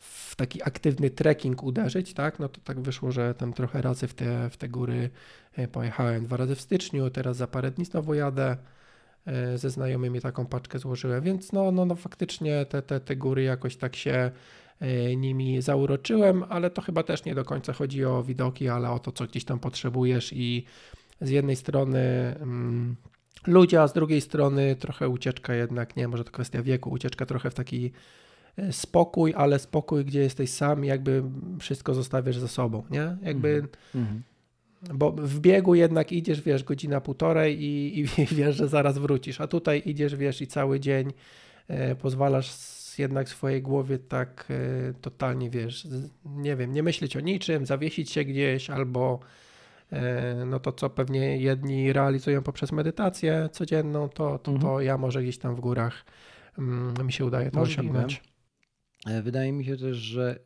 w taki aktywny trekking uderzyć, tak, no to tak wyszło, że tam trochę razy w te, w te góry e, pojechałem. Dwa razy w styczniu, teraz za parę dni znowu jadę. E, ze znajomymi taką paczkę złożyłem, więc no, no, no faktycznie te, te, te góry jakoś tak się e, nimi zauroczyłem, ale to chyba też nie do końca chodzi o widoki, ale o to, co gdzieś tam potrzebujesz i z jednej strony mm, ludzie, a z drugiej strony trochę ucieczka jednak, nie, może to kwestia wieku, ucieczka trochę w taki spokój, ale spokój, gdzie jesteś sam, jakby wszystko zostawiasz za sobą, nie? Jakby. Mm. Bo w biegu jednak idziesz, wiesz, godzina, półtorej i, i [laughs] wiesz, że zaraz wrócisz, a tutaj idziesz, wiesz, i cały dzień e, pozwalasz jednak swojej głowie tak e, totalnie, wiesz, nie wiem, nie myśleć o niczym, zawiesić się gdzieś albo e, no to, co pewnie jedni realizują poprzez medytację codzienną, to, to, to mhm. ja może gdzieś tam w górach mm, mi się udaje to Możliwe. osiągnąć. E, wydaje mi się też, że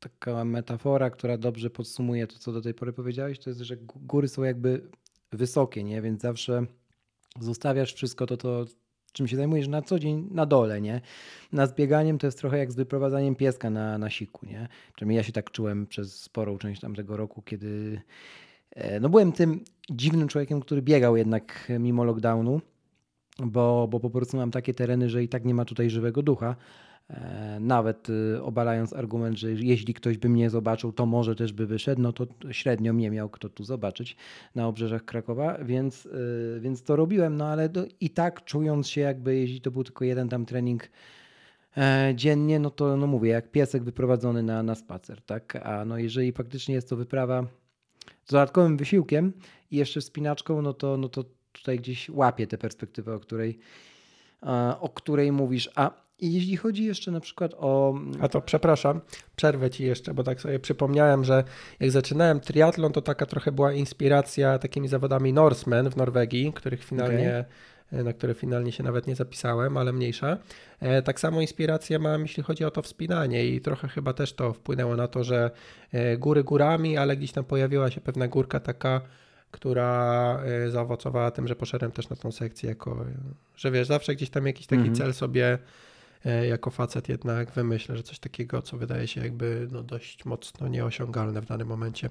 taka metafora, która dobrze podsumuje to, co do tej pory powiedziałeś, to jest, że góry są jakby wysokie, nie? Więc zawsze zostawiasz wszystko to, to czym się zajmujesz na co dzień na dole, nie? Na zbieganiem to jest trochę jak z wyprowadzaniem pieska na, na siku, nie? Przynajmniej ja się tak czułem przez sporą część tamtego roku, kiedy e, no byłem tym dziwnym człowiekiem, który biegał jednak mimo lockdownu, bo, bo po prostu mam takie tereny, że i tak nie ma tutaj żywego ducha. E, nawet y, obalając argument, że jeśli ktoś by mnie zobaczył, to może też by wyszedł, no to średnio mnie miał kto tu zobaczyć na obrzeżach Krakowa, więc, y, więc to robiłem, no ale i tak czując się jakby, jeśli to był tylko jeden tam trening e, dziennie, no to no mówię, jak piesek wyprowadzony na, na spacer, tak? A no jeżeli faktycznie jest to wyprawa z dodatkowym wysiłkiem i jeszcze wspinaczką, no to, no to tutaj gdzieś łapię tę perspektywę, o której, e, o której mówisz. A i jeśli chodzi jeszcze na przykład o. A to przepraszam, przerwę ci jeszcze, bo tak sobie przypomniałem, że jak zaczynałem triatlon, to taka trochę była inspiracja takimi zawodami Norsemen w Norwegii, których finalnie. Okay. Na które finalnie się nawet nie zapisałem, ale mniejsza. E, tak samo inspirację mam, jeśli chodzi o to wspinanie, i trochę chyba też to wpłynęło na to, że e, góry górami, ale gdzieś tam pojawiła się pewna górka taka, która e, zaowocowała tym, że poszedłem też na tą sekcję, jako, że wiesz, zawsze gdzieś tam jakiś taki mm -hmm. cel sobie jako facet jednak wymyślę, że coś takiego, co wydaje się jakby no dość mocno nieosiągalne w danym momencie.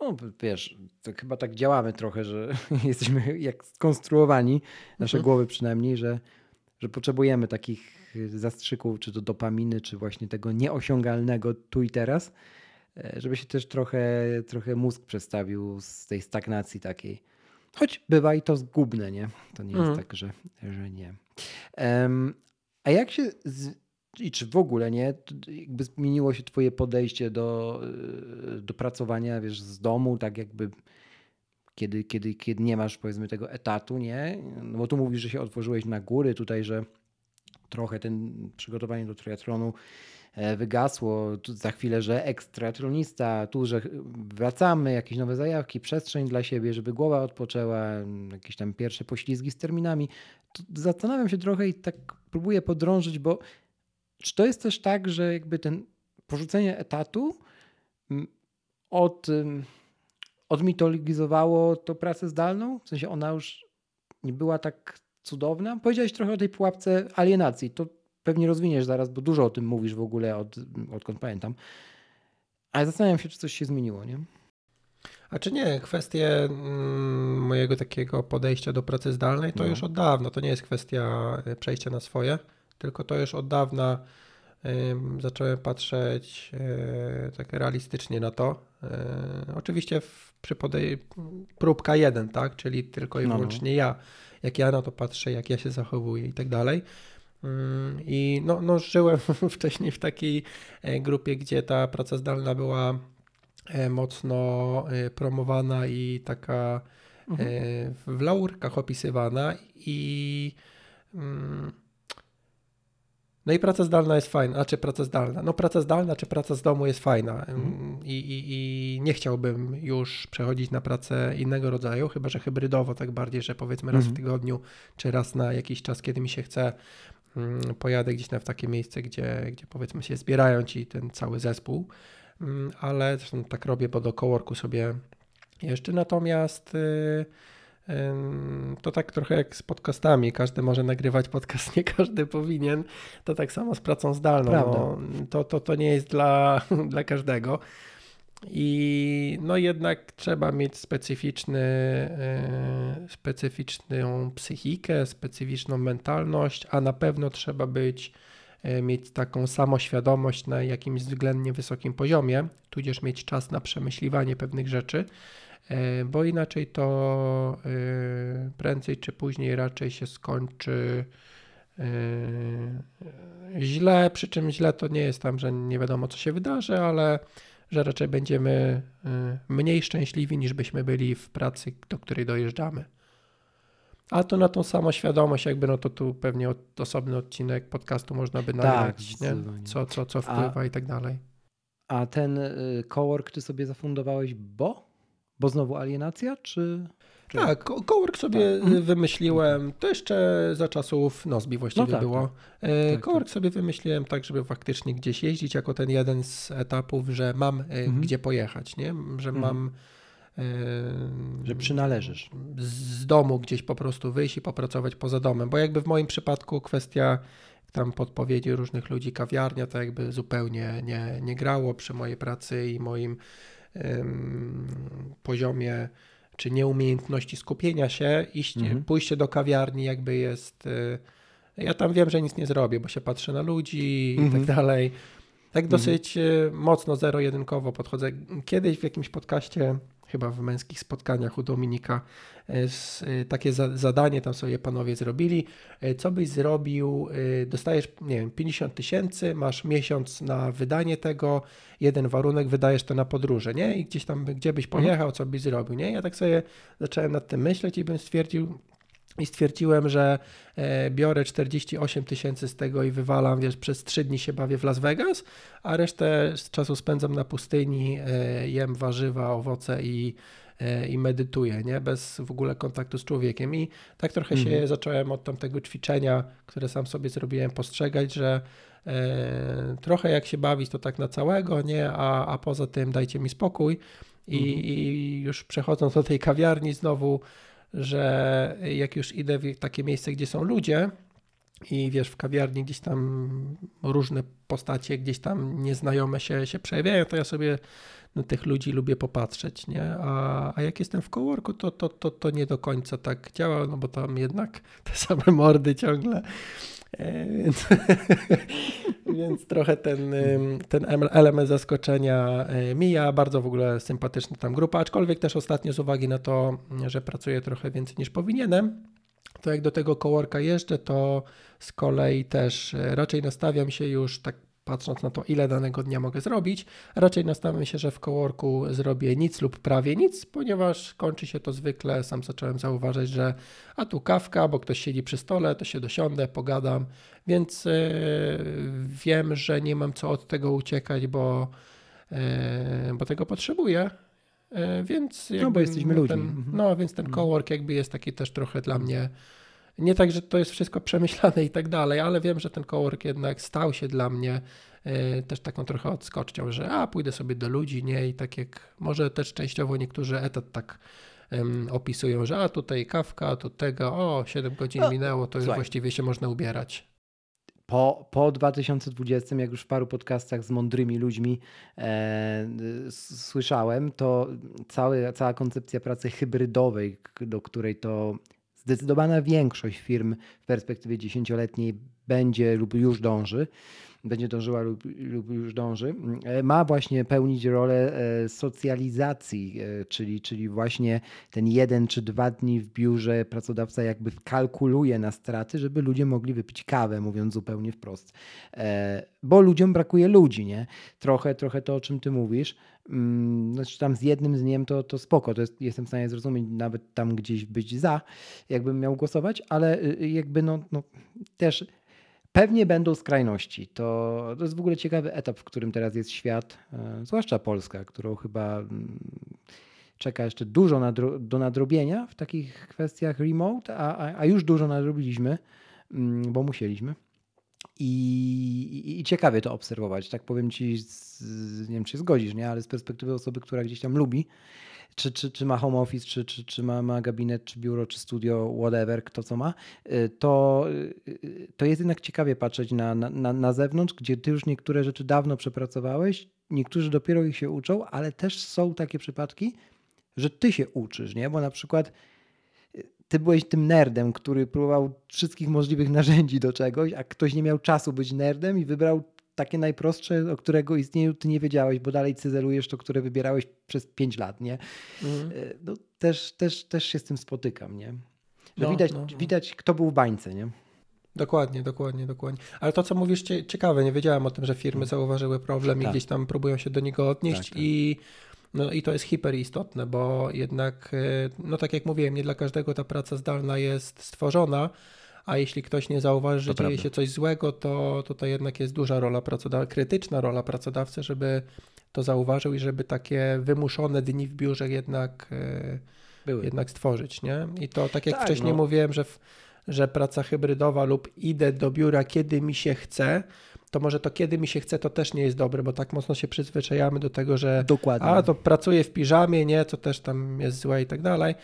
No wiesz, to chyba tak działamy trochę, że [laughs] jesteśmy jak skonstruowani, nasze mhm. głowy przynajmniej, że, że potrzebujemy takich zastrzyków, czy to dopaminy, czy właśnie tego nieosiągalnego tu i teraz, e, żeby się też trochę, trochę mózg przestawił z tej stagnacji takiej. Choć bywa i to zgubne, nie? To nie jest Mhm. tak, że, że nie. Em, a jak się, z, i czy w ogóle nie, jakby zmieniło się twoje podejście do, y, do pracowania, wiesz, z domu, tak jakby kiedy, kiedy, kiedy nie masz powiedzmy tego etatu, nie? No bo tu mówisz, że się otworzyłeś na góry, tutaj, że trochę ten przygotowanie do triatlonu wygasło. Tu za chwilę, że ekstratlonista, tu, że wracamy, jakieś nowe zajawki, przestrzeń dla siebie, żeby głowa odpoczęła, jakieś tam pierwsze poślizgi z terminami. To zastanawiam się trochę i tak próbuję podrążyć, bo czy to jest też tak, że jakby ten porzucenie etatu od, odmitologizowało to pracę zdalną? W sensie ona już nie była tak cudowna? Powiedziałeś trochę o tej pułapce alienacji. To pewnie rozwiniesz zaraz, bo dużo o tym mówisz w ogóle, od, odkąd pamiętam. Ale zastanawiam się, czy coś się zmieniło, nie? A czy nie, kwestie mm, mojego takiego podejścia do pracy zdalnej to No. już od dawna, to nie jest kwestia y, przejścia na swoje, tylko to już od dawna zacząłem patrzeć y, tak realistycznie na to. Y, oczywiście w, przy podej- próbka jeden, tak, czyli tylko i No, no. wyłącznie ja, jak ja na to patrzę, jak ja się zachowuję i tak dalej. Ym, I no, no, żyłem [laughs] wcześniej w takiej e, grupie, gdzie ta praca zdalna była e, mocno e, promowana i taka Mhm. w laurkach opisywana i mm, no i praca zdalna jest fajna, a czy praca zdalna? No praca zdalna czy praca z domu jest fajna Mhm. I, i, i nie chciałbym już przechodzić na pracę innego rodzaju, chyba że hybrydowo tak bardziej, że powiedzmy raz w Mhm. tygodniu czy raz na jakiś czas, kiedy mi się chce, mm, pojadę gdzieś na w takie miejsce, gdzie, gdzie powiedzmy się zbierają ci ten cały zespół, Mm, ale zresztą tak robię, bo do coworku sobie jeszcze natomiast y, to tak trochę jak z podcastami. Każdy może nagrywać podcast, [laughs] nie każdy powinien. To tak samo z pracą zdalną. No, to, to, to nie jest dla, [laughs] dla każdego. I no jednak trzeba mieć specyficzny, y, specyficzną psychikę, specyficzną mentalność, a na pewno trzeba być e, mieć taką samoświadomość na jakimś względnie wysokim poziomie, tudzież mieć czas na przemyśliwanie pewnych rzeczy, e, bo inaczej to e, prędzej czy później raczej się skończy e, źle, przy czym źle to nie jest tam, że nie wiadomo co się wydarzy, ale że raczej będziemy e, mniej szczęśliwi niż byśmy byli w pracy, do której dojeżdżamy. A to na tą samoświadomość, jakby no to tu pewnie od, osobny odcinek podcastu można by nagrać, nie? zdecydowanie. Co, co, co wpływa i tak dalej. A ten y, cowork ty sobie zafundowałeś, bo? Bo znowu alienacja, czy... czy... Tak, co- cowork sobie Tak. Mhm. wymyśliłem, to jeszcze za czasów Nozbi właściwie No tak, było. tak. E, Tak, Cowork sobie wymyśliłem tak, żeby faktycznie gdzieś jeździć jako ten jeden z etapów, że mam e, Mhm. gdzie pojechać, nie? Że Mhm. mam e, Że przynależysz. z domu gdzieś po prostu wyjść i popracować poza domem, bo jakby w moim przypadku kwestia tam podpowiedzi różnych ludzi, kawiarnia, to jakby zupełnie nie, nie grało przy mojej pracy i moim poziomie czy nieumiejętności skupienia się, iść, Mhm. pójście do kawiarni jakby jest... y, Ja tam wiem, że nic nie zrobię, bo się patrzę na ludzi i Mhm. tak dalej. Tak Mhm. dosyć y, mocno zero-jedynkowo podchodzę. Kiedyś w jakimś podcaście, chyba w męskich spotkaniach u Dominika, z, y, takie za, zadanie tam sobie panowie zrobili. Y, Co byś zrobił? Dostajesz, nie wiem, 50 tysięcy, masz miesiąc na wydanie tego, jeden warunek, wydajesz to na podróże, nie? I gdzieś tam, gdzie byś Mhm. pojechał, co byś zrobił, nie? Ja tak sobie zacząłem nad tym myśleć i bym stwierdził, i stwierdziłem, że e, biorę 48 tysięcy z tego i wywalam, wiesz, przez 3 dni się bawię w Las Vegas, a resztę czasu spędzam na pustyni, e, jem warzywa, owoce i, e, i medytuję, nie? Bez w ogóle kontaktu z człowiekiem. I tak trochę się Mhm. zacząłem od tamtego ćwiczenia, które sam sobie zrobiłem, postrzegać, że e, trochę jak się bawić, to tak na całego, nie? A, a poza tym dajcie mi spokój. I, Mhm. I już przechodząc do tej kawiarni znowu, że jak już idę w takie miejsce, gdzie są ludzie i wiesz, w kawiarni gdzieś tam różne postacie, gdzieś tam nieznajome się, się przejawiają, to ja sobie na tych ludzi lubię popatrzeć, nie? A, a jak jestem w coworku, to, to, to, to nie do końca tak działa, no bo tam jednak te same mordy ciągle więc, [laughs] więc trochę ten, ten element zaskoczenia e, mija. Bardzo w ogóle sympatyczna tam grupa, aczkolwiek też ostatnio z uwagi na to, że pracuję trochę więcej niż powinienem, to jak do tego coworka jeżdżę, to z kolei też e, raczej nastawiam się już tak patrząc na to, ile danego dnia mogę zrobić, raczej nastawiam się, że w coworku zrobię nic lub prawie nic, ponieważ kończy się to zwykle, sam zacząłem zauważyć, że a tu kawka, bo ktoś siedzi przy stole, to się dosiądę, pogadam, więc yy, wiem, że nie mam co od tego uciekać, bo, yy, bo tego potrzebuję. Yy, więc no, bo jesteśmy ludźmi. Ten, mhm. no, więc ten mhm. cowork jakby jest taki też trochę dla mnie nie tak, że to jest wszystko przemyślane i tak dalej, ale wiem, że ten cowork jednak stał się dla mnie y, też taką trochę odskocznią, że a pójdę sobie do ludzi, nie? I tak jak może też częściowo niektórzy etat tak opisują, że a tutaj kawka, tu tego, o 7 godzin no, minęło, to już słuchaj. właściwie się można ubierać. Po, po 2020, jak już w paru podcastach z mądrymi ludźmi e, słyszałem, to cały, cała koncepcja pracy hybrydowej, do której to zdecydowana większość firm w perspektywie dziesięcioletniej będzie lub już dąży, będzie dążyła lub, lub, już dąży, e, ma właśnie pełnić rolę e, socjalizacji, e, czyli, czyli właśnie ten jeden czy dwa dni w biurze pracodawca jakby kalkuluje na straty, żeby ludzie mogli wypić kawę, mówiąc zupełnie wprost. Bo ludziom brakuje ludzi, nie? Trochę, trochę to, o czym ty mówisz. Mm, znaczy tam z jednym dniem to, to spoko, to jest, jestem w stanie zrozumieć, nawet tam gdzieś być za, jakbym miał głosować, ale y, jakby no, no też pewnie będą skrajności. To, to jest w ogóle ciekawy etap, w którym teraz jest świat, e, zwłaszcza Polska, którą chyba mm, czeka jeszcze dużo nadro, do nadrobienia w takich kwestiach remote, a, a, a już dużo nadrobiliśmy, mm, bo musieliśmy. I, i, I, ciekawie to obserwować. Tak powiem ci, z, nie wiem czy zgodzisz, nie? ale z perspektywy osoby, która gdzieś tam lubi, czy, czy, czy ma home office, czy, czy, czy ma, ma gabinet, czy biuro, czy studio, whatever, kto co ma, y, to, y, to jest jednak ciekawie patrzeć na, na, na zewnątrz, gdzie ty już niektóre rzeczy dawno przepracowałeś, niektórzy dopiero ich się uczą, ale też są takie przypadki, że ty się uczysz, nie? Bo na przykład ty byłeś tym nerdem, który próbował wszystkich możliwych [laughs] narzędzi do czegoś, a ktoś nie miał czasu być nerdem i wybrał takie najprostsze, o którego istnieniu ty nie wiedziałeś, bo dalej cyzelujesz to, które wybierałeś przez 5 lat, nie? Mhm. E, no, też, też, też się z tym spotykam, nie? Że no, widać, no, no. widać, kto był w bańce, nie? Dokładnie, dokładnie, dokładnie. Ale to, co mówisz, ciekawe, nie wiedziałem o tym, że firmy zauważyły problem tak. i gdzieś tam próbują się do niego odnieść tak, tak. i no i to jest hiperistotne, bo jednak, e, no tak jak mówiłem, nie dla każdego ta praca zdalna jest stworzona, a jeśli ktoś nie zauważy, że to dzieje prawda. się coś złego, to tutaj jednak jest duża rola pracodawcy, krytyczna rola pracodawcy, żeby to zauważył i żeby takie wymuszone dni w biurze jednak, e, Były. jednak stworzyć. Nie? I to tak jak tak, wcześniej no. mówiłem, że, w, że praca hybrydowa lub idę do biura, kiedy mi się chce, to może to kiedy mi się chce, to też nie jest dobre, bo tak mocno się przyzwyczajamy do tego, że Dokładnie. a to pracuję w piżamie, nie, to też tam jest złe i tak dalej,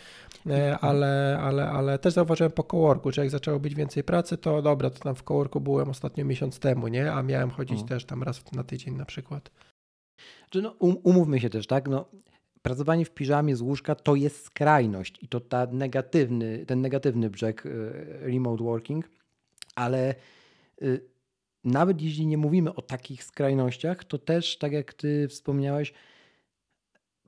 e, ale, ale, ale też zauważyłem po coworku, że jak zaczęło być więcej pracy, to dobra, to tam w coworku byłem ostatnio miesiąc temu, nie, a miałem chodzić też tam raz na tydzień na przykład. no, um, umówmy się też, tak, no pracowanie w piżamie z łóżka to jest skrajność i to ta negatywny, ten negatywny brzeg e, remote working, ale y, nawet jeśli nie mówimy o takich skrajnościach, to też, tak jak ty wspomniałeś,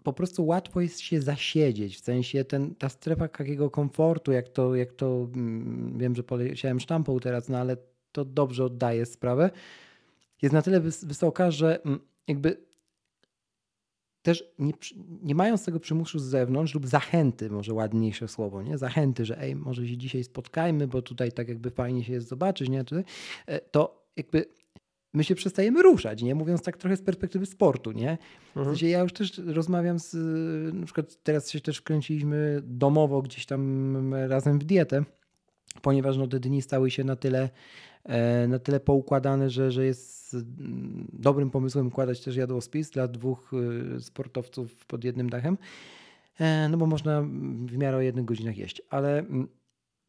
po prostu łatwo jest się zasiedzieć, w sensie ten, ta strefa takiego komfortu, jak to, jak to mm, wiem, że poleciałem sztampą teraz, no ale to dobrze oddaje sprawę, jest na tyle wysoka, że mm, jakby też nie, nie mając tego przymusu z zewnątrz lub zachęty, może ładniejsze słowo, nie? Zachęty, że ej, może się dzisiaj spotkajmy, bo tutaj tak jakby fajnie się jest zobaczyć, nie? E, to jakby my się przestajemy ruszać, nie? Mówiąc tak trochę z perspektywy sportu, nie? W mhm. sensie ja już też rozmawiam z, na przykład teraz się też wkręciliśmy domowo gdzieś tam razem w dietę, ponieważ no, te dni stały się na tyle, e, na tyle poukładane, że, że jest dobrym pomysłem układać też jadłospis dla dwóch e, sportowców pod jednym dachem, e, no bo można w miarę o jednych godzinach jeść, ale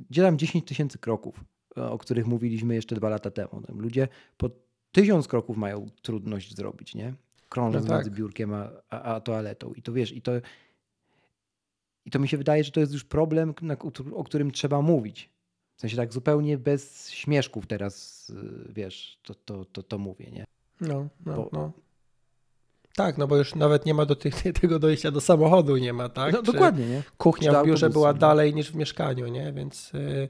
dzielam 10 tysięcy kroków o których mówiliśmy jeszcze dwa lata temu. Ludzie po tysiąc kroków mają trudność zrobić, nie? Krążąc no tak. między biurkiem a, a, a, toaletą. I to wiesz, i to, i to mi się wydaje, że to jest już problem, o którym trzeba mówić. W sensie tak zupełnie bez śmieszków teraz, y, wiesz, to, to, to, to mówię, nie? No, no, bo... no. Tak, no bo już nawet nie ma do tych, [laughs] tego dojścia do samochodu, nie ma, tak? No, Czy dokładnie, nie? Kuchnia w biurze była dalej niż w mieszkaniu, nie? Więc yy,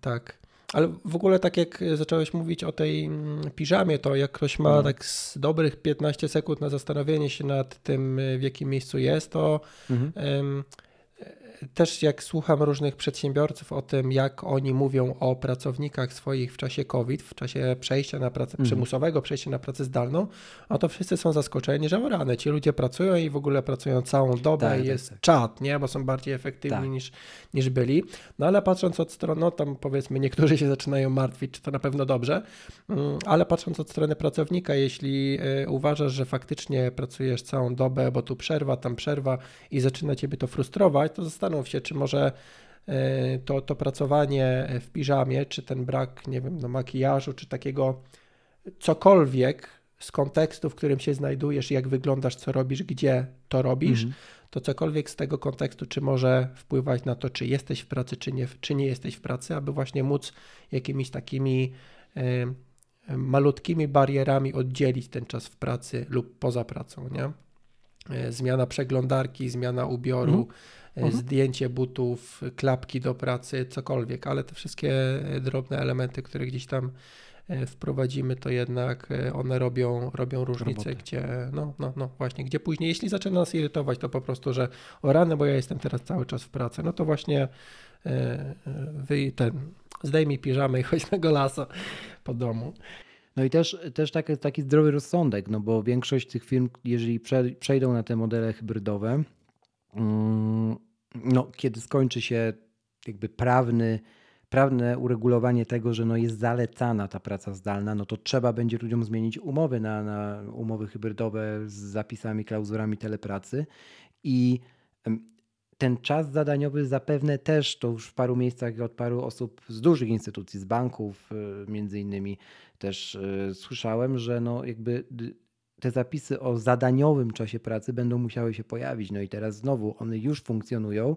tak. Ale w ogóle tak jak zacząłeś mówić o tej mm, piżamie, to jak ktoś ma mhm. tak z dobrych 15 sekund na zastanowienie się nad tym, w jakim miejscu jest, to mhm też jak słucham różnych przedsiębiorców o tym, jak oni mówią o pracownikach swoich w czasie COVID, w czasie przejścia na pracę mhm. przymusowego, przejścia na pracę zdalną, a to wszyscy są zaskoczeni, że o rany, ci ludzie pracują i w ogóle pracują całą dobę tak, i tak, jest tak, czat, nie? Bo są bardziej efektywni tak. niż, niż byli. No ale patrząc od strony, no tam powiedzmy niektórzy się zaczynają martwić, czy to na pewno dobrze, mm, ale patrząc od strony pracownika, jeśli y, uważasz, że faktycznie pracujesz całą dobę, bo tu przerwa, tam przerwa i zaczyna ciebie to frustrować, to zastanów zastanów się, czy może e, to, to pracowanie w piżamie, czy ten brak, nie wiem, no, makijażu, czy takiego cokolwiek z kontekstu, w którym się znajdujesz, jak wyglądasz, co robisz, gdzie to robisz, mhm. to cokolwiek z tego kontekstu, czy może wpływać na to, czy jesteś w pracy, czy nie, czy nie jesteś w pracy, aby właśnie móc jakimiś takimi y, malutkimi barierami oddzielić ten czas w pracy lub poza pracą, nie? E, zmiana przeglądarki, zmiana ubioru, mhm. E, mhm. zdjęcie butów, klapki do pracy, cokolwiek, ale te wszystkie e, drobne elementy, które gdzieś tam e, wprowadzimy, to jednak one robią, robią różnicę, Roboty. gdzie, no, no, no właśnie, gdzie później, jeśli zaczyna nas irytować, to po prostu, że o rany, bo ja jestem teraz cały czas w pracy, no to właśnie wy ten, zdejmij piżamę i [laughs] chodź na golasa po domu. No i też, też taki, taki zdrowy rozsądek, no bo większość tych firm, jeżeli przejdą na te modele hybrydowe, no, kiedy skończy się jakby prawny, prawne uregulowanie tego, że no jest zalecana ta praca zdalna, no to trzeba będzie ludziom zmienić umowy na, na umowy hybrydowe z zapisami, klauzurami telepracy. I ten czas zadaniowy zapewne też, to już w paru miejscach od paru osób z dużych instytucji, z banków y, między innymi też y, słyszałem, że no jakby te zapisy o zadaniowym czasie pracy będą musiały się pojawić. No i teraz znowu one już funkcjonują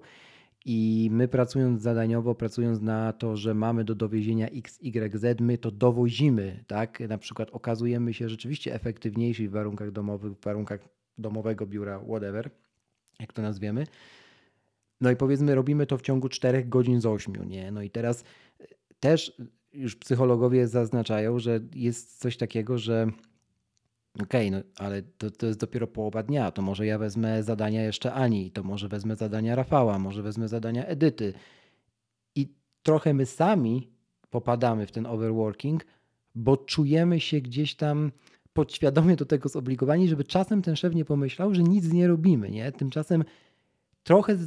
i my pracując zadaniowo, pracując na to, że mamy do dowiezienia X, Y, Z, my to dowozimy, tak? Na przykład okazujemy się rzeczywiście efektywniejsi w warunkach domowych, w warunkach domowego biura, whatever, jak to nazwiemy. No i powiedzmy, robimy to w ciągu 4 godzin z 8, nie? No i teraz też już psychologowie zaznaczają, że jest coś takiego, że Okej, okay, no ale to, to jest dopiero połowa dnia. To może ja wezmę zadania jeszcze Ani, to może wezmę zadania Rafała, może wezmę zadania Edyty. I trochę my sami popadamy w ten overworking, bo czujemy się gdzieś tam podświadomie do tego zobligowani, żeby czasem ten szef nie pomyślał, że nic nie robimy. Nie? Tymczasem trochę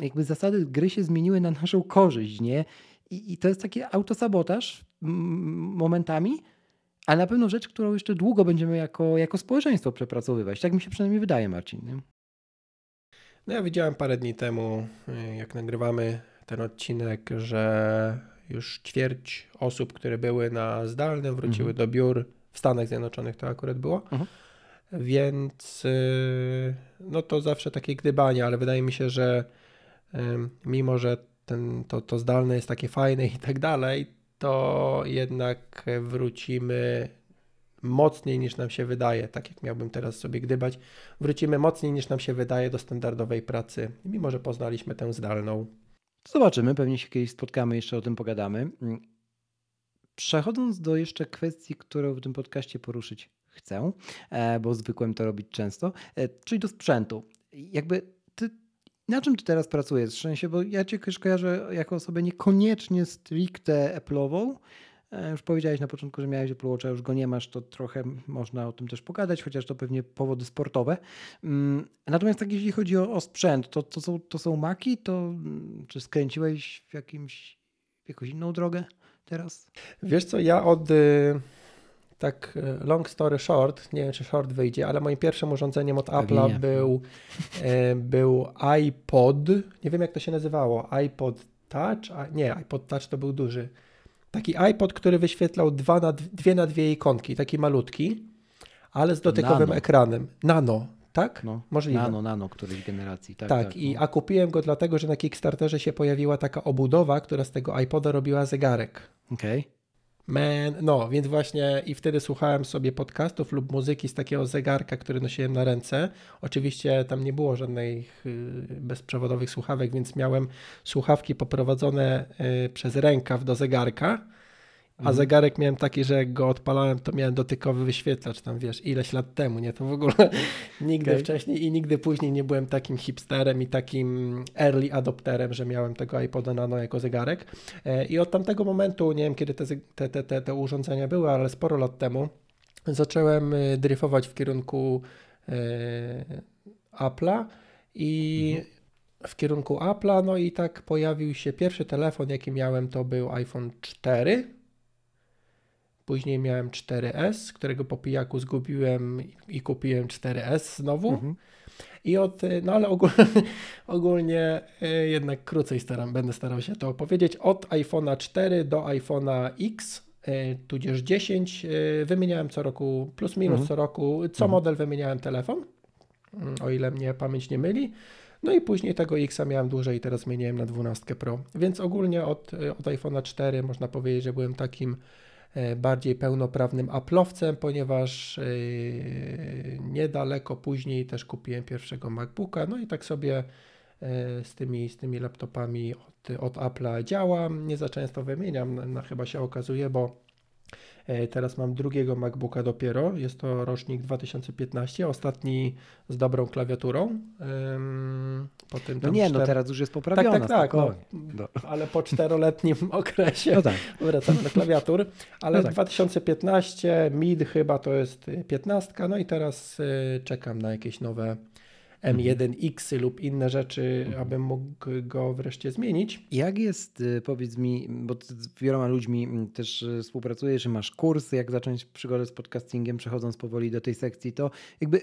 jakby zasady gry się zmieniły na naszą korzyść. Nie? I, i to jest taki autosabotaż momentami, ale na pewno rzecz, którą jeszcze długo będziemy jako, jako społeczeństwo przepracowywać. Tak mi się przynajmniej wydaje, Marcin. Nie? No ja widziałem parę dni temu, y, jak nagrywamy ten odcinek, że już ćwierć osób, które były na zdalnym, wróciły mhm. do biur. W Stanach Zjednoczonych to akurat było. Mhm. Więc y, no to zawsze takie gdybanie, ale wydaje mi się, że mimo, że ten, to, to zdalne jest takie fajne i tak dalej, to jednak wrócimy mocniej niż nam się wydaje, tak jak miałbym teraz sobie gdybać, wrócimy mocniej niż nam się wydaje do standardowej pracy, mimo że poznaliśmy tę zdalną. Zobaczymy, pewnie się kiedyś spotkamy, jeszcze o tym pogadamy. Przechodząc do jeszcze kwestii, którą w tym podcaście poruszyć chcę, e, bo zwykłem to robić często, e, czyli do sprzętu. Jakby ty na czym ty teraz pracujesz? Sensie, bo ja cię kojarzę jako osobę niekoniecznie stricte Apple'ową. E, już powiedziałeś na początku, że miałeś Apple Watcha, już go nie masz, to trochę można o tym też pogadać, chociaż to pewnie powody sportowe. Mm, natomiast tak jeśli chodzi o, o sprzęt, to, to, są, to są Maki, to mm, czy skręciłeś w jakimś, w jakąś inną drogę teraz? Wiesz co, ja od y, tak e, long story short, nie wiem czy short wyjdzie, ale moim pierwszym urządzeniem od Apple'a był, e, był iPod, nie wiem jak to się nazywało, iPod Touch, a, nie, iPod Touch to był duży. Taki iPod, który wyświetlał dwa na, dwie na dwie ikonki, taki malutki, ale z dotykowym Nano. ekranem. Nano, Tak? No, Możliwe. Nano, nano którejś generacji. Tak, Tak, tak, i, no. a kupiłem go dlatego, że na Kickstarterze się pojawiła taka obudowa, która z tego iPoda robiła zegarek. Okej. Man, no, więc właśnie i wtedy słuchałem sobie podcastów lub muzyki z takiego zegarka, który nosiłem na ręce. Oczywiście tam nie było żadnych y, bezprzewodowych słuchawek, więc miałem słuchawki poprowadzone y, przez rękaw do zegarka, a Mhm. zegarek miałem taki, że jak go odpalałem, to miałem dotykowy wyświetlacz tam, wiesz, ileś lat temu, nie? To w ogóle [laughs] nigdy Okej. wcześniej i nigdy później nie byłem takim hipsterem i takim early adopterem, że miałem tego iPoda Nano jako zegarek. E, I od tamtego momentu, nie wiem kiedy te, te, te, te, te urządzenia były, ale sporo lat temu, zacząłem y, dryfować w kierunku e, Apple'a i w kierunku Apple'a, no i tak pojawił się pierwszy telefon, jaki miałem, to był iPhone 4. Później miałem 4S, którego po pijaku zgubiłem i- kupiłem 4S znowu. Mhm. I od, no ale ogólnie, [laughs] ogólnie y, jednak krócej staram, będę starał się to opowiedzieć. Od iPhone'a 4 do iPhone'a X, y, tudzież 10, y, wymieniałem co roku, plus minus Mhm. co roku, co Mhm. model wymieniałem telefon, mm, o ile mnie pamięć nie myli. No i później tego Xa miałem dłużej i teraz zmieniłem na 12 Pro. Więc ogólnie od, od iPhone'a 4 można powiedzieć, że byłem takim e, bardziej pełnoprawnym Apple'owcem, ponieważ e, niedaleko później też kupiłem pierwszego MacBooka, no i tak sobie e, z tymi, z tymi laptopami od, od Apple'a działam. Nie za często wymieniam, no, chyba się okazuje, bo e, teraz mam drugiego MacBooka dopiero, jest to rocznik 2015, ostatni z dobrą klawiaturą. Ym, po tym No nie, no teraz już jest tak, poprawiona. tak, tak, no, spokojnie. No. [laughs] ale po czteroletnim [laughs] okresie No tak. wracamy do klawiatur, ale No tak. 2015, mid chyba to jest y, 15, no i teraz y, czekam na jakieś nowe M1X lub inne rzeczy, Mhm. abym mógł go wreszcie zmienić. Jak jest, y, powiedz mi, bo ty z wieloma ludźmi mm, też y, współpracujesz, że masz kursy, jak zacząć przygodę z podcastingiem, przechodząc powoli do tej sekcji, to jakby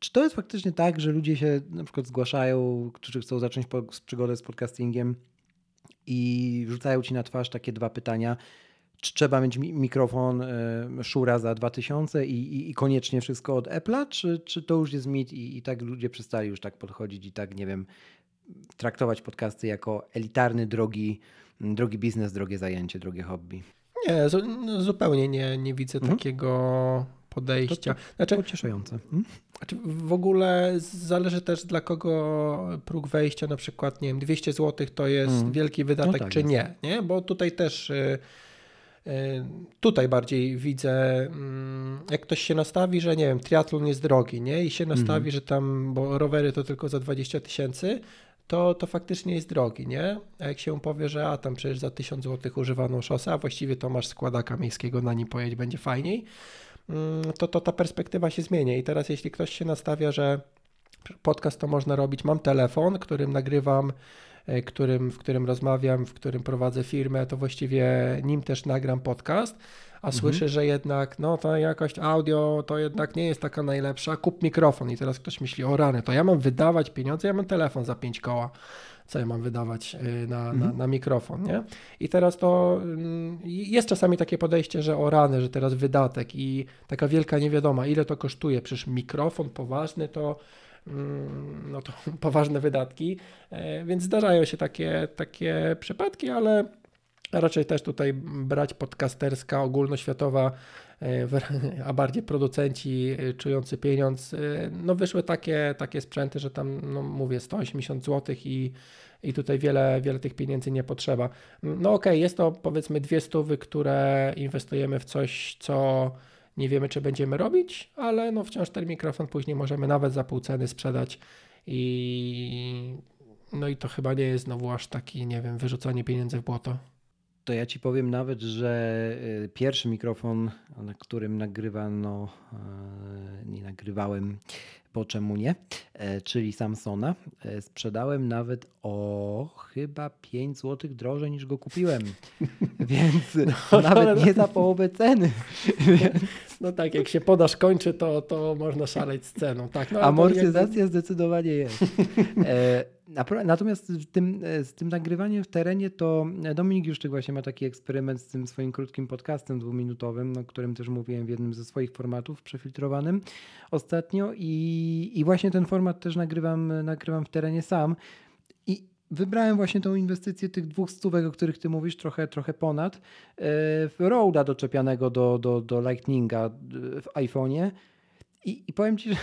czy to jest faktycznie tak, że ludzie się na przykład zgłaszają, którzy chcą zacząć po, z przygodę z podcastingiem i rzucają ci na twarz takie dwa pytania, trzeba mieć mi- mikrofon y, Shure za 2000 i, i, i koniecznie wszystko od Apple'a, czy, czy to już jest mit i, i tak ludzie przestali już tak podchodzić i tak, nie wiem, traktować podcasty jako elitarny, drogi, drogi biznes, drogie zajęcie, drogie hobby. Nie, zu, no, zupełnie nie, nie widzę Mhm. takiego podejścia. Znaczy, Pocieszające. Hmm? Znaczy w ogóle zależy też dla kogo próg wejścia, na przykład, nie wiem, 200 zł to jest Mm. wielki wydatek, No tak czy jest. nie, nie? Bo tutaj też y, tutaj bardziej widzę, mm, jak ktoś się nastawi, że nie wiem, triatlon jest drogi, nie? I się nastawi, Mhm. że tam, bo rowery to tylko za 20 tysięcy, to, to faktycznie jest drogi, nie? A jak się powie, że a tam przecież za 1000 zł używaną szosę, a właściwie to masz składaka miejskiego, na nim pojedź, będzie fajniej, mm, to, to ta perspektywa się zmienia. I teraz jeśli ktoś się nastawia, że podcast to można robić, mam telefon, którym nagrywam, którym, w którym rozmawiam, w którym prowadzę firmę, to właściwie nim też nagram podcast, a słyszę, że jednak no to jakość audio to jednak nie jest taka najlepsza, kup mikrofon i teraz ktoś myśli, o rany, to ja mam wydawać pieniądze, ja mam telefon za 5 koła, co ja mam wydawać y, na, na, Mhm. na mikrofon, nie? I teraz to mm, jest czasami takie podejście, że o rany, że teraz wydatek i taka wielka niewiadoma, ile to kosztuje, przecież mikrofon poważny to no to [laughs] poważne wydatki, e, więc zdarzają się takie, takie przypadki, ale raczej też tutaj brać podcasterska, ogólnoświatowa, e, [laughs] a bardziej producenci e, czujący pieniądz, no wyszły takie, takie sprzęty, że tam, no mówię, 180 zł i, i tutaj wiele, wiele tych pieniędzy nie potrzeba. No okej, jest to powiedzmy dwie stówy, które inwestujemy w coś, co nie wiemy, czy będziemy robić, ale no wciąż ten mikrofon później możemy nawet za pół ceny sprzedać i no i to chyba nie jest znowu aż taki, nie wiem, wyrzucanie pieniędzy w błoto. To ja ci powiem nawet, że y, pierwszy mikrofon, na którym nagrywano, e, nie nagrywałem, bo czemu nie, e, czyli Samsona, e, sprzedałem nawet o chyba 5 zł drożej niż go kupiłem. [laughs] Więc [laughs] nawet nie za połowę ceny. [laughs] No tak, jak się podaż kończy, to, to można szaleć z ceną. Tak, no, Amortyzacja zdecydowanie jest. E, Natomiast z tym, e, z tym nagrywaniem w terenie to Dominik Juszczyk właśnie ma taki eksperyment z tym swoim krótkim podcastem dwuminutowym, o którym też mówiłem w jednym ze swoich formatów przefiltrowanym ostatnio i I, właśnie ten format też nagrywam, nagrywam w terenie sam. I wybrałem właśnie tą inwestycję tych dwóch stówek, o których ty mówisz, trochę, trochę ponad, w Roada doczepianego do, do, do Lightninga w iPhone'ie. I, I powiem ci, że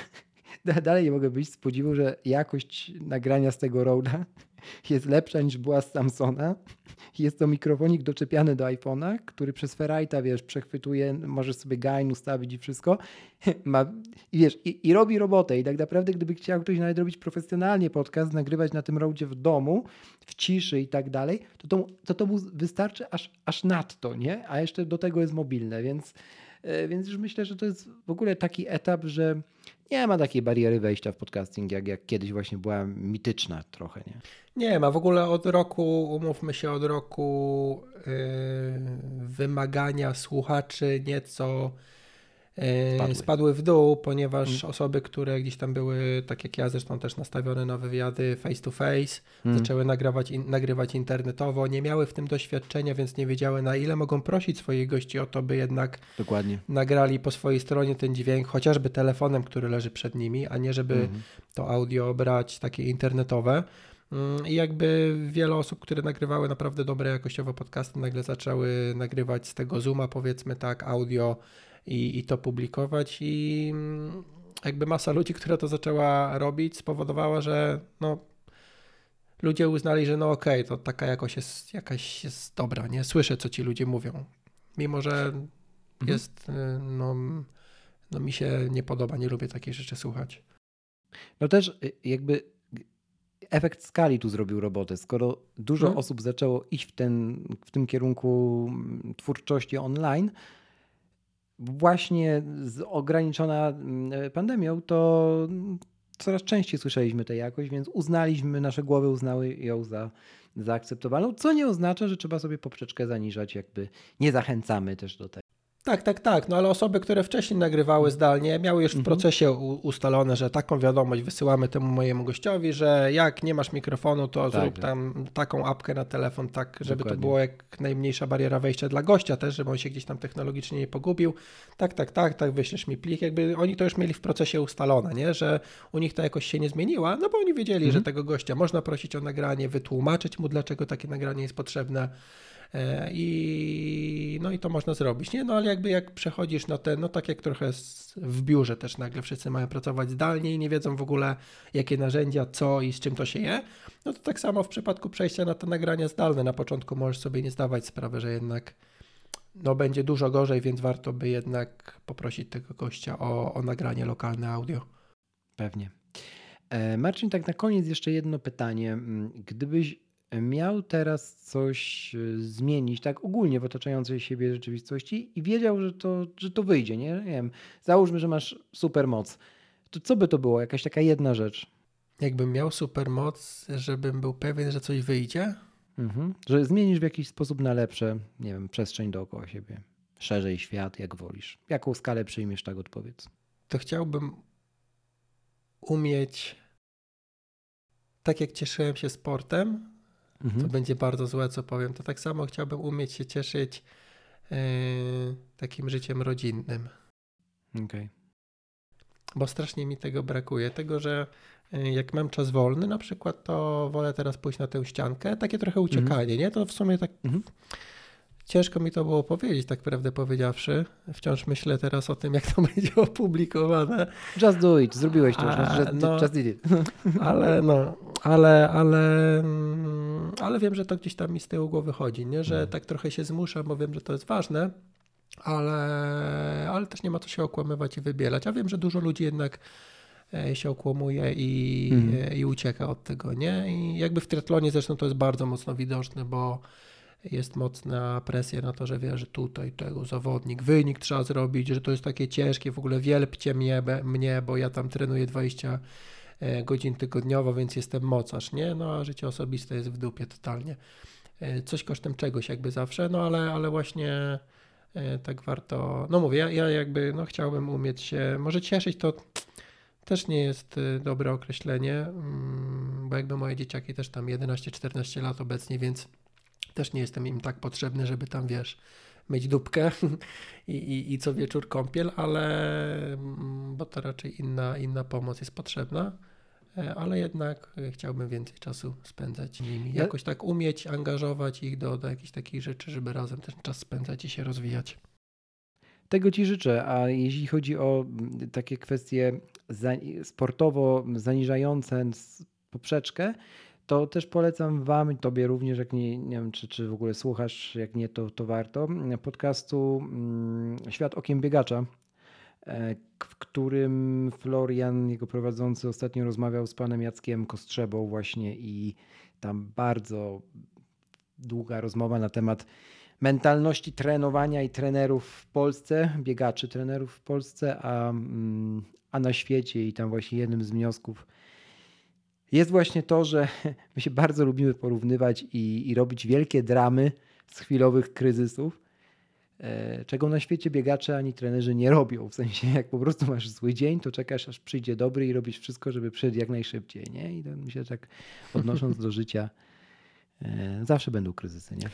[laughs] dalej nie mogę być z podziwu, że jakość nagrania z tego Roada jest lepsza niż była z Samsona. Jest to mikrofonik doczepiany do iPhone'a, który przez Ferrite'a, wiesz, przechwytuje, możesz sobie gain ustawić i wszystko. [laughs] Ma, I wiesz, i, i, robi robotę. I tak naprawdę, gdyby chciał ktoś nawet robić profesjonalnie podcast, nagrywać na tym roadzie w domu, w ciszy i tak dalej, to to, to, to mu wystarczy aż, aż nadto, nie? A jeszcze do tego jest mobilne, więc, e, więc już myślę, że to jest w ogóle taki etap, że nie ma takiej bariery wejścia w podcasting, jak, jak kiedyś właśnie była mityczna trochę, nie? Nie ma. W ogóle od roku, umówmy się, od roku yy, wymagania słuchaczy nieco Spadły. spadły. w dół, ponieważ mm. osoby, które gdzieś tam były, tak jak ja zresztą też nastawione na wywiady face to face, mm. zaczęły nagrywać, in, nagrywać internetowo, nie miały w tym doświadczenia, więc nie wiedziały na ile mogą prosić swoich gości o to, by jednak Dokładnie. nagrali po swojej stronie ten dźwięk, chociażby telefonem, który leży przed nimi, a nie żeby mm. to audio brać takie internetowe. Mm, I jakby wiele osób, które nagrywały naprawdę dobre jakościowo podcasty, nagle zaczęły nagrywać z tego Zooma, powiedzmy tak, audio i, i to publikować i mm, jakby masa ludzi, która to zaczęła robić, spowodowała, że no, ludzie uznali, że no okej, okay, to taka jakość jest jakaś jest dobra, nie? Słyszę, co ci ludzie mówią. Mimo, że mhm. jest, y, no, no mi się nie podoba, nie lubię takich rzeczy słuchać. No też y, jakby efekt skali tu zrobił robotę. Skoro dużo hmm. osób zaczęło iść w, ten, w tym kierunku mm, twórczości online, właśnie ograniczona mm, pandemią, to coraz częściej słyszeliśmy tę jakość, więc uznaliśmy, nasze głowy uznały ją za zaakceptowalną, co nie oznacza, że trzeba sobie poprzeczkę zaniżać, jakby nie zachęcamy też do tego. Tak, tak, tak. No ale osoby, które wcześniej nagrywały zdalnie, miały już w mhm. procesie ustalone, że taką wiadomość wysyłamy temu mojemu gościowi, że jak nie masz mikrofonu, to tak, zrób tak. tam taką apkę na telefon, tak, żeby Dokładnie. to było jak najmniejsza bariera wejścia dla gościa też, żeby on się gdzieś tam technologicznie nie pogubił. Tak, tak, tak, tak, wyślesz mi plik. Jakby oni to już mieli w procesie ustalone, nie? że u nich ta jakość się nie zmieniła, no bo oni wiedzieli, mhm. że tego gościa można prosić o nagranie, wytłumaczyć mu, dlaczego takie nagranie jest potrzebne. E, I, no i to można zrobić, nie? No ale jakby jak przechodzisz na ten, no tak jak trochę w biurze też nagle wszyscy mają pracować zdalnie i nie wiedzą w ogóle jakie narzędzia, co i z czym to się je, no to tak samo w przypadku przejścia na te nagrania zdalne. Na początku możesz sobie nie zdawać sprawy, że jednak no będzie dużo gorzej, więc warto by jednak poprosić tego gościa o, o nagranie lokalne audio. Pewnie. E, Marcin, tak na koniec jeszcze jedno pytanie. Mm, gdybyś miał teraz coś e, zmienić, tak ogólnie w otaczającej siebie rzeczywistości i wiedział, że to, że to wyjdzie, nie? nie wiem, załóżmy, że masz super moc, to co by to było? Jakaś taka jedna rzecz? Jakbym miał super moc, żebym był pewien, że coś wyjdzie? Mhm. Że zmienisz w jakiś sposób na lepsze, nie wiem, przestrzeń dookoła siebie, szerzej świat, jak wolisz. Jaką skalę przyjmiesz, tak odpowiedz. To chciałbym umieć, tak jak cieszyłem się sportem, mhm. to będzie bardzo złe, co powiem. To tak samo chciałbym umieć się cieszyć yy, takim życiem rodzinnym. Okej. Okay. Bo strasznie mi tego brakuje. Tego, że yy, jak mam czas wolny na przykład, to wolę teraz pójść na tę ściankę. Takie trochę mhm. uciekanie, nie? To w sumie tak... Mhm. Ciężko mi to było powiedzieć, tak prawdę powiedziawszy. Wciąż myślę teraz o tym, jak to [laughs] będzie opublikowane. Just do it, zrobiłeś to już. Just, no, just did it. [laughs] Ale no, ale, ale, mm, ale wiem, że to gdzieś tam mi z tyłu głowy chodzi, nie? że mm. tak trochę się zmusza, bo wiem, że to jest ważne, ale, ale też nie ma co się okłamywać i wybielać. A wiem, że dużo ludzi jednak e, się okłamuje i, mm. i ucieka od tego, nie? I jakby w triatlonie zresztą to jest bardzo mocno widoczne, bo jest mocna presja na to, że wie, że tutaj tego zawodnik, wynik trzeba zrobić, że to jest takie ciężkie, w ogóle wielbcie mnie, mnie bo ja tam trenuję 20 e, godzin tygodniowo, więc jestem mocarz, nie? No a życie osobiste jest w dupie totalnie. E, coś kosztem czegoś jakby zawsze, no ale, ale właśnie e, tak warto, no mówię, ja, ja jakby no chciałbym umieć się, może cieszyć to też nie jest dobre określenie, mm, bo jakby moje dzieciaki też tam 11-14 lat obecnie, więc też nie jestem im tak potrzebny, żeby tam, wiesz, myć dupkę [laughs] i, i, i co wieczór kąpiel, ale mm, bo to raczej inna, inna pomoc jest potrzebna. E, ale jednak e, chciałbym więcej czasu spędzać z nimi. Jakoś tak umieć angażować ich do, do jakichś takich rzeczy, żeby razem ten czas spędzać i się rozwijać. Tego Ci życzę, a jeśli chodzi o mm, takie kwestie sportowo zaniżające poprzeczkę, to też polecam Wam, Tobie również, jak nie, nie wiem, czy, czy w ogóle słuchasz, jak nie, to, to warto, podcastu mm, Świat Okiem Biegacza E, w którym Florian, jego prowadzący, ostatnio rozmawiał z panem Jackiem Kostrzebą właśnie i tam bardzo długa rozmowa na temat mentalności trenowania i trenerów w Polsce, biegaczy trenerów w Polsce, a, mm, a na świecie. I tam właśnie jednym z wniosków jest właśnie to, że [laughs] my się bardzo lubimy porównywać i, i robić wielkie dramy z chwilowych kryzysów, E, czego na świecie biegacze ani trenerzy nie robią. W sensie, jak po prostu masz zły dzień, to czekasz, aż przyjdzie dobry i robisz wszystko, żeby przyjść jak najszybciej. Nie? I mi się tak odnosząc do życia, e, zawsze będą kryzysy. Nie,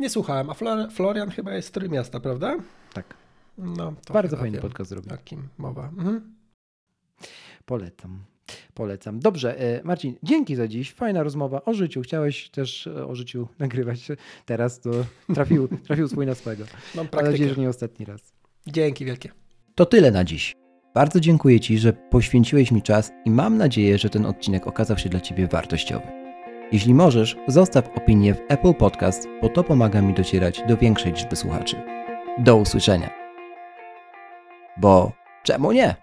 nie słuchałem, a Florian chyba jest z miasta, prawda? Tak. No, Bardzo fajny wiem, podcast zrobił. Jakim mowa. Mhm. Polecam. Polecam. Dobrze, e, Marcin, dzięki za dziś. Fajna rozmowa o życiu. Chciałeś też e, o życiu [laughs] nagrywać teraz, to trafił, [laughs] trafił swój na swego. Mam Mam nadzieję, że nie ostatni raz. Dzięki wielkie. To tyle na dziś. Bardzo dziękuję Ci, że poświęciłeś mi czas i mam nadzieję, że ten odcinek okazał się dla Ciebie wartościowy. Jeśli możesz, zostaw opinię w Apple Podcast, bo to pomaga mi docierać do większej liczby słuchaczy. Do usłyszenia. Bo czemu nie?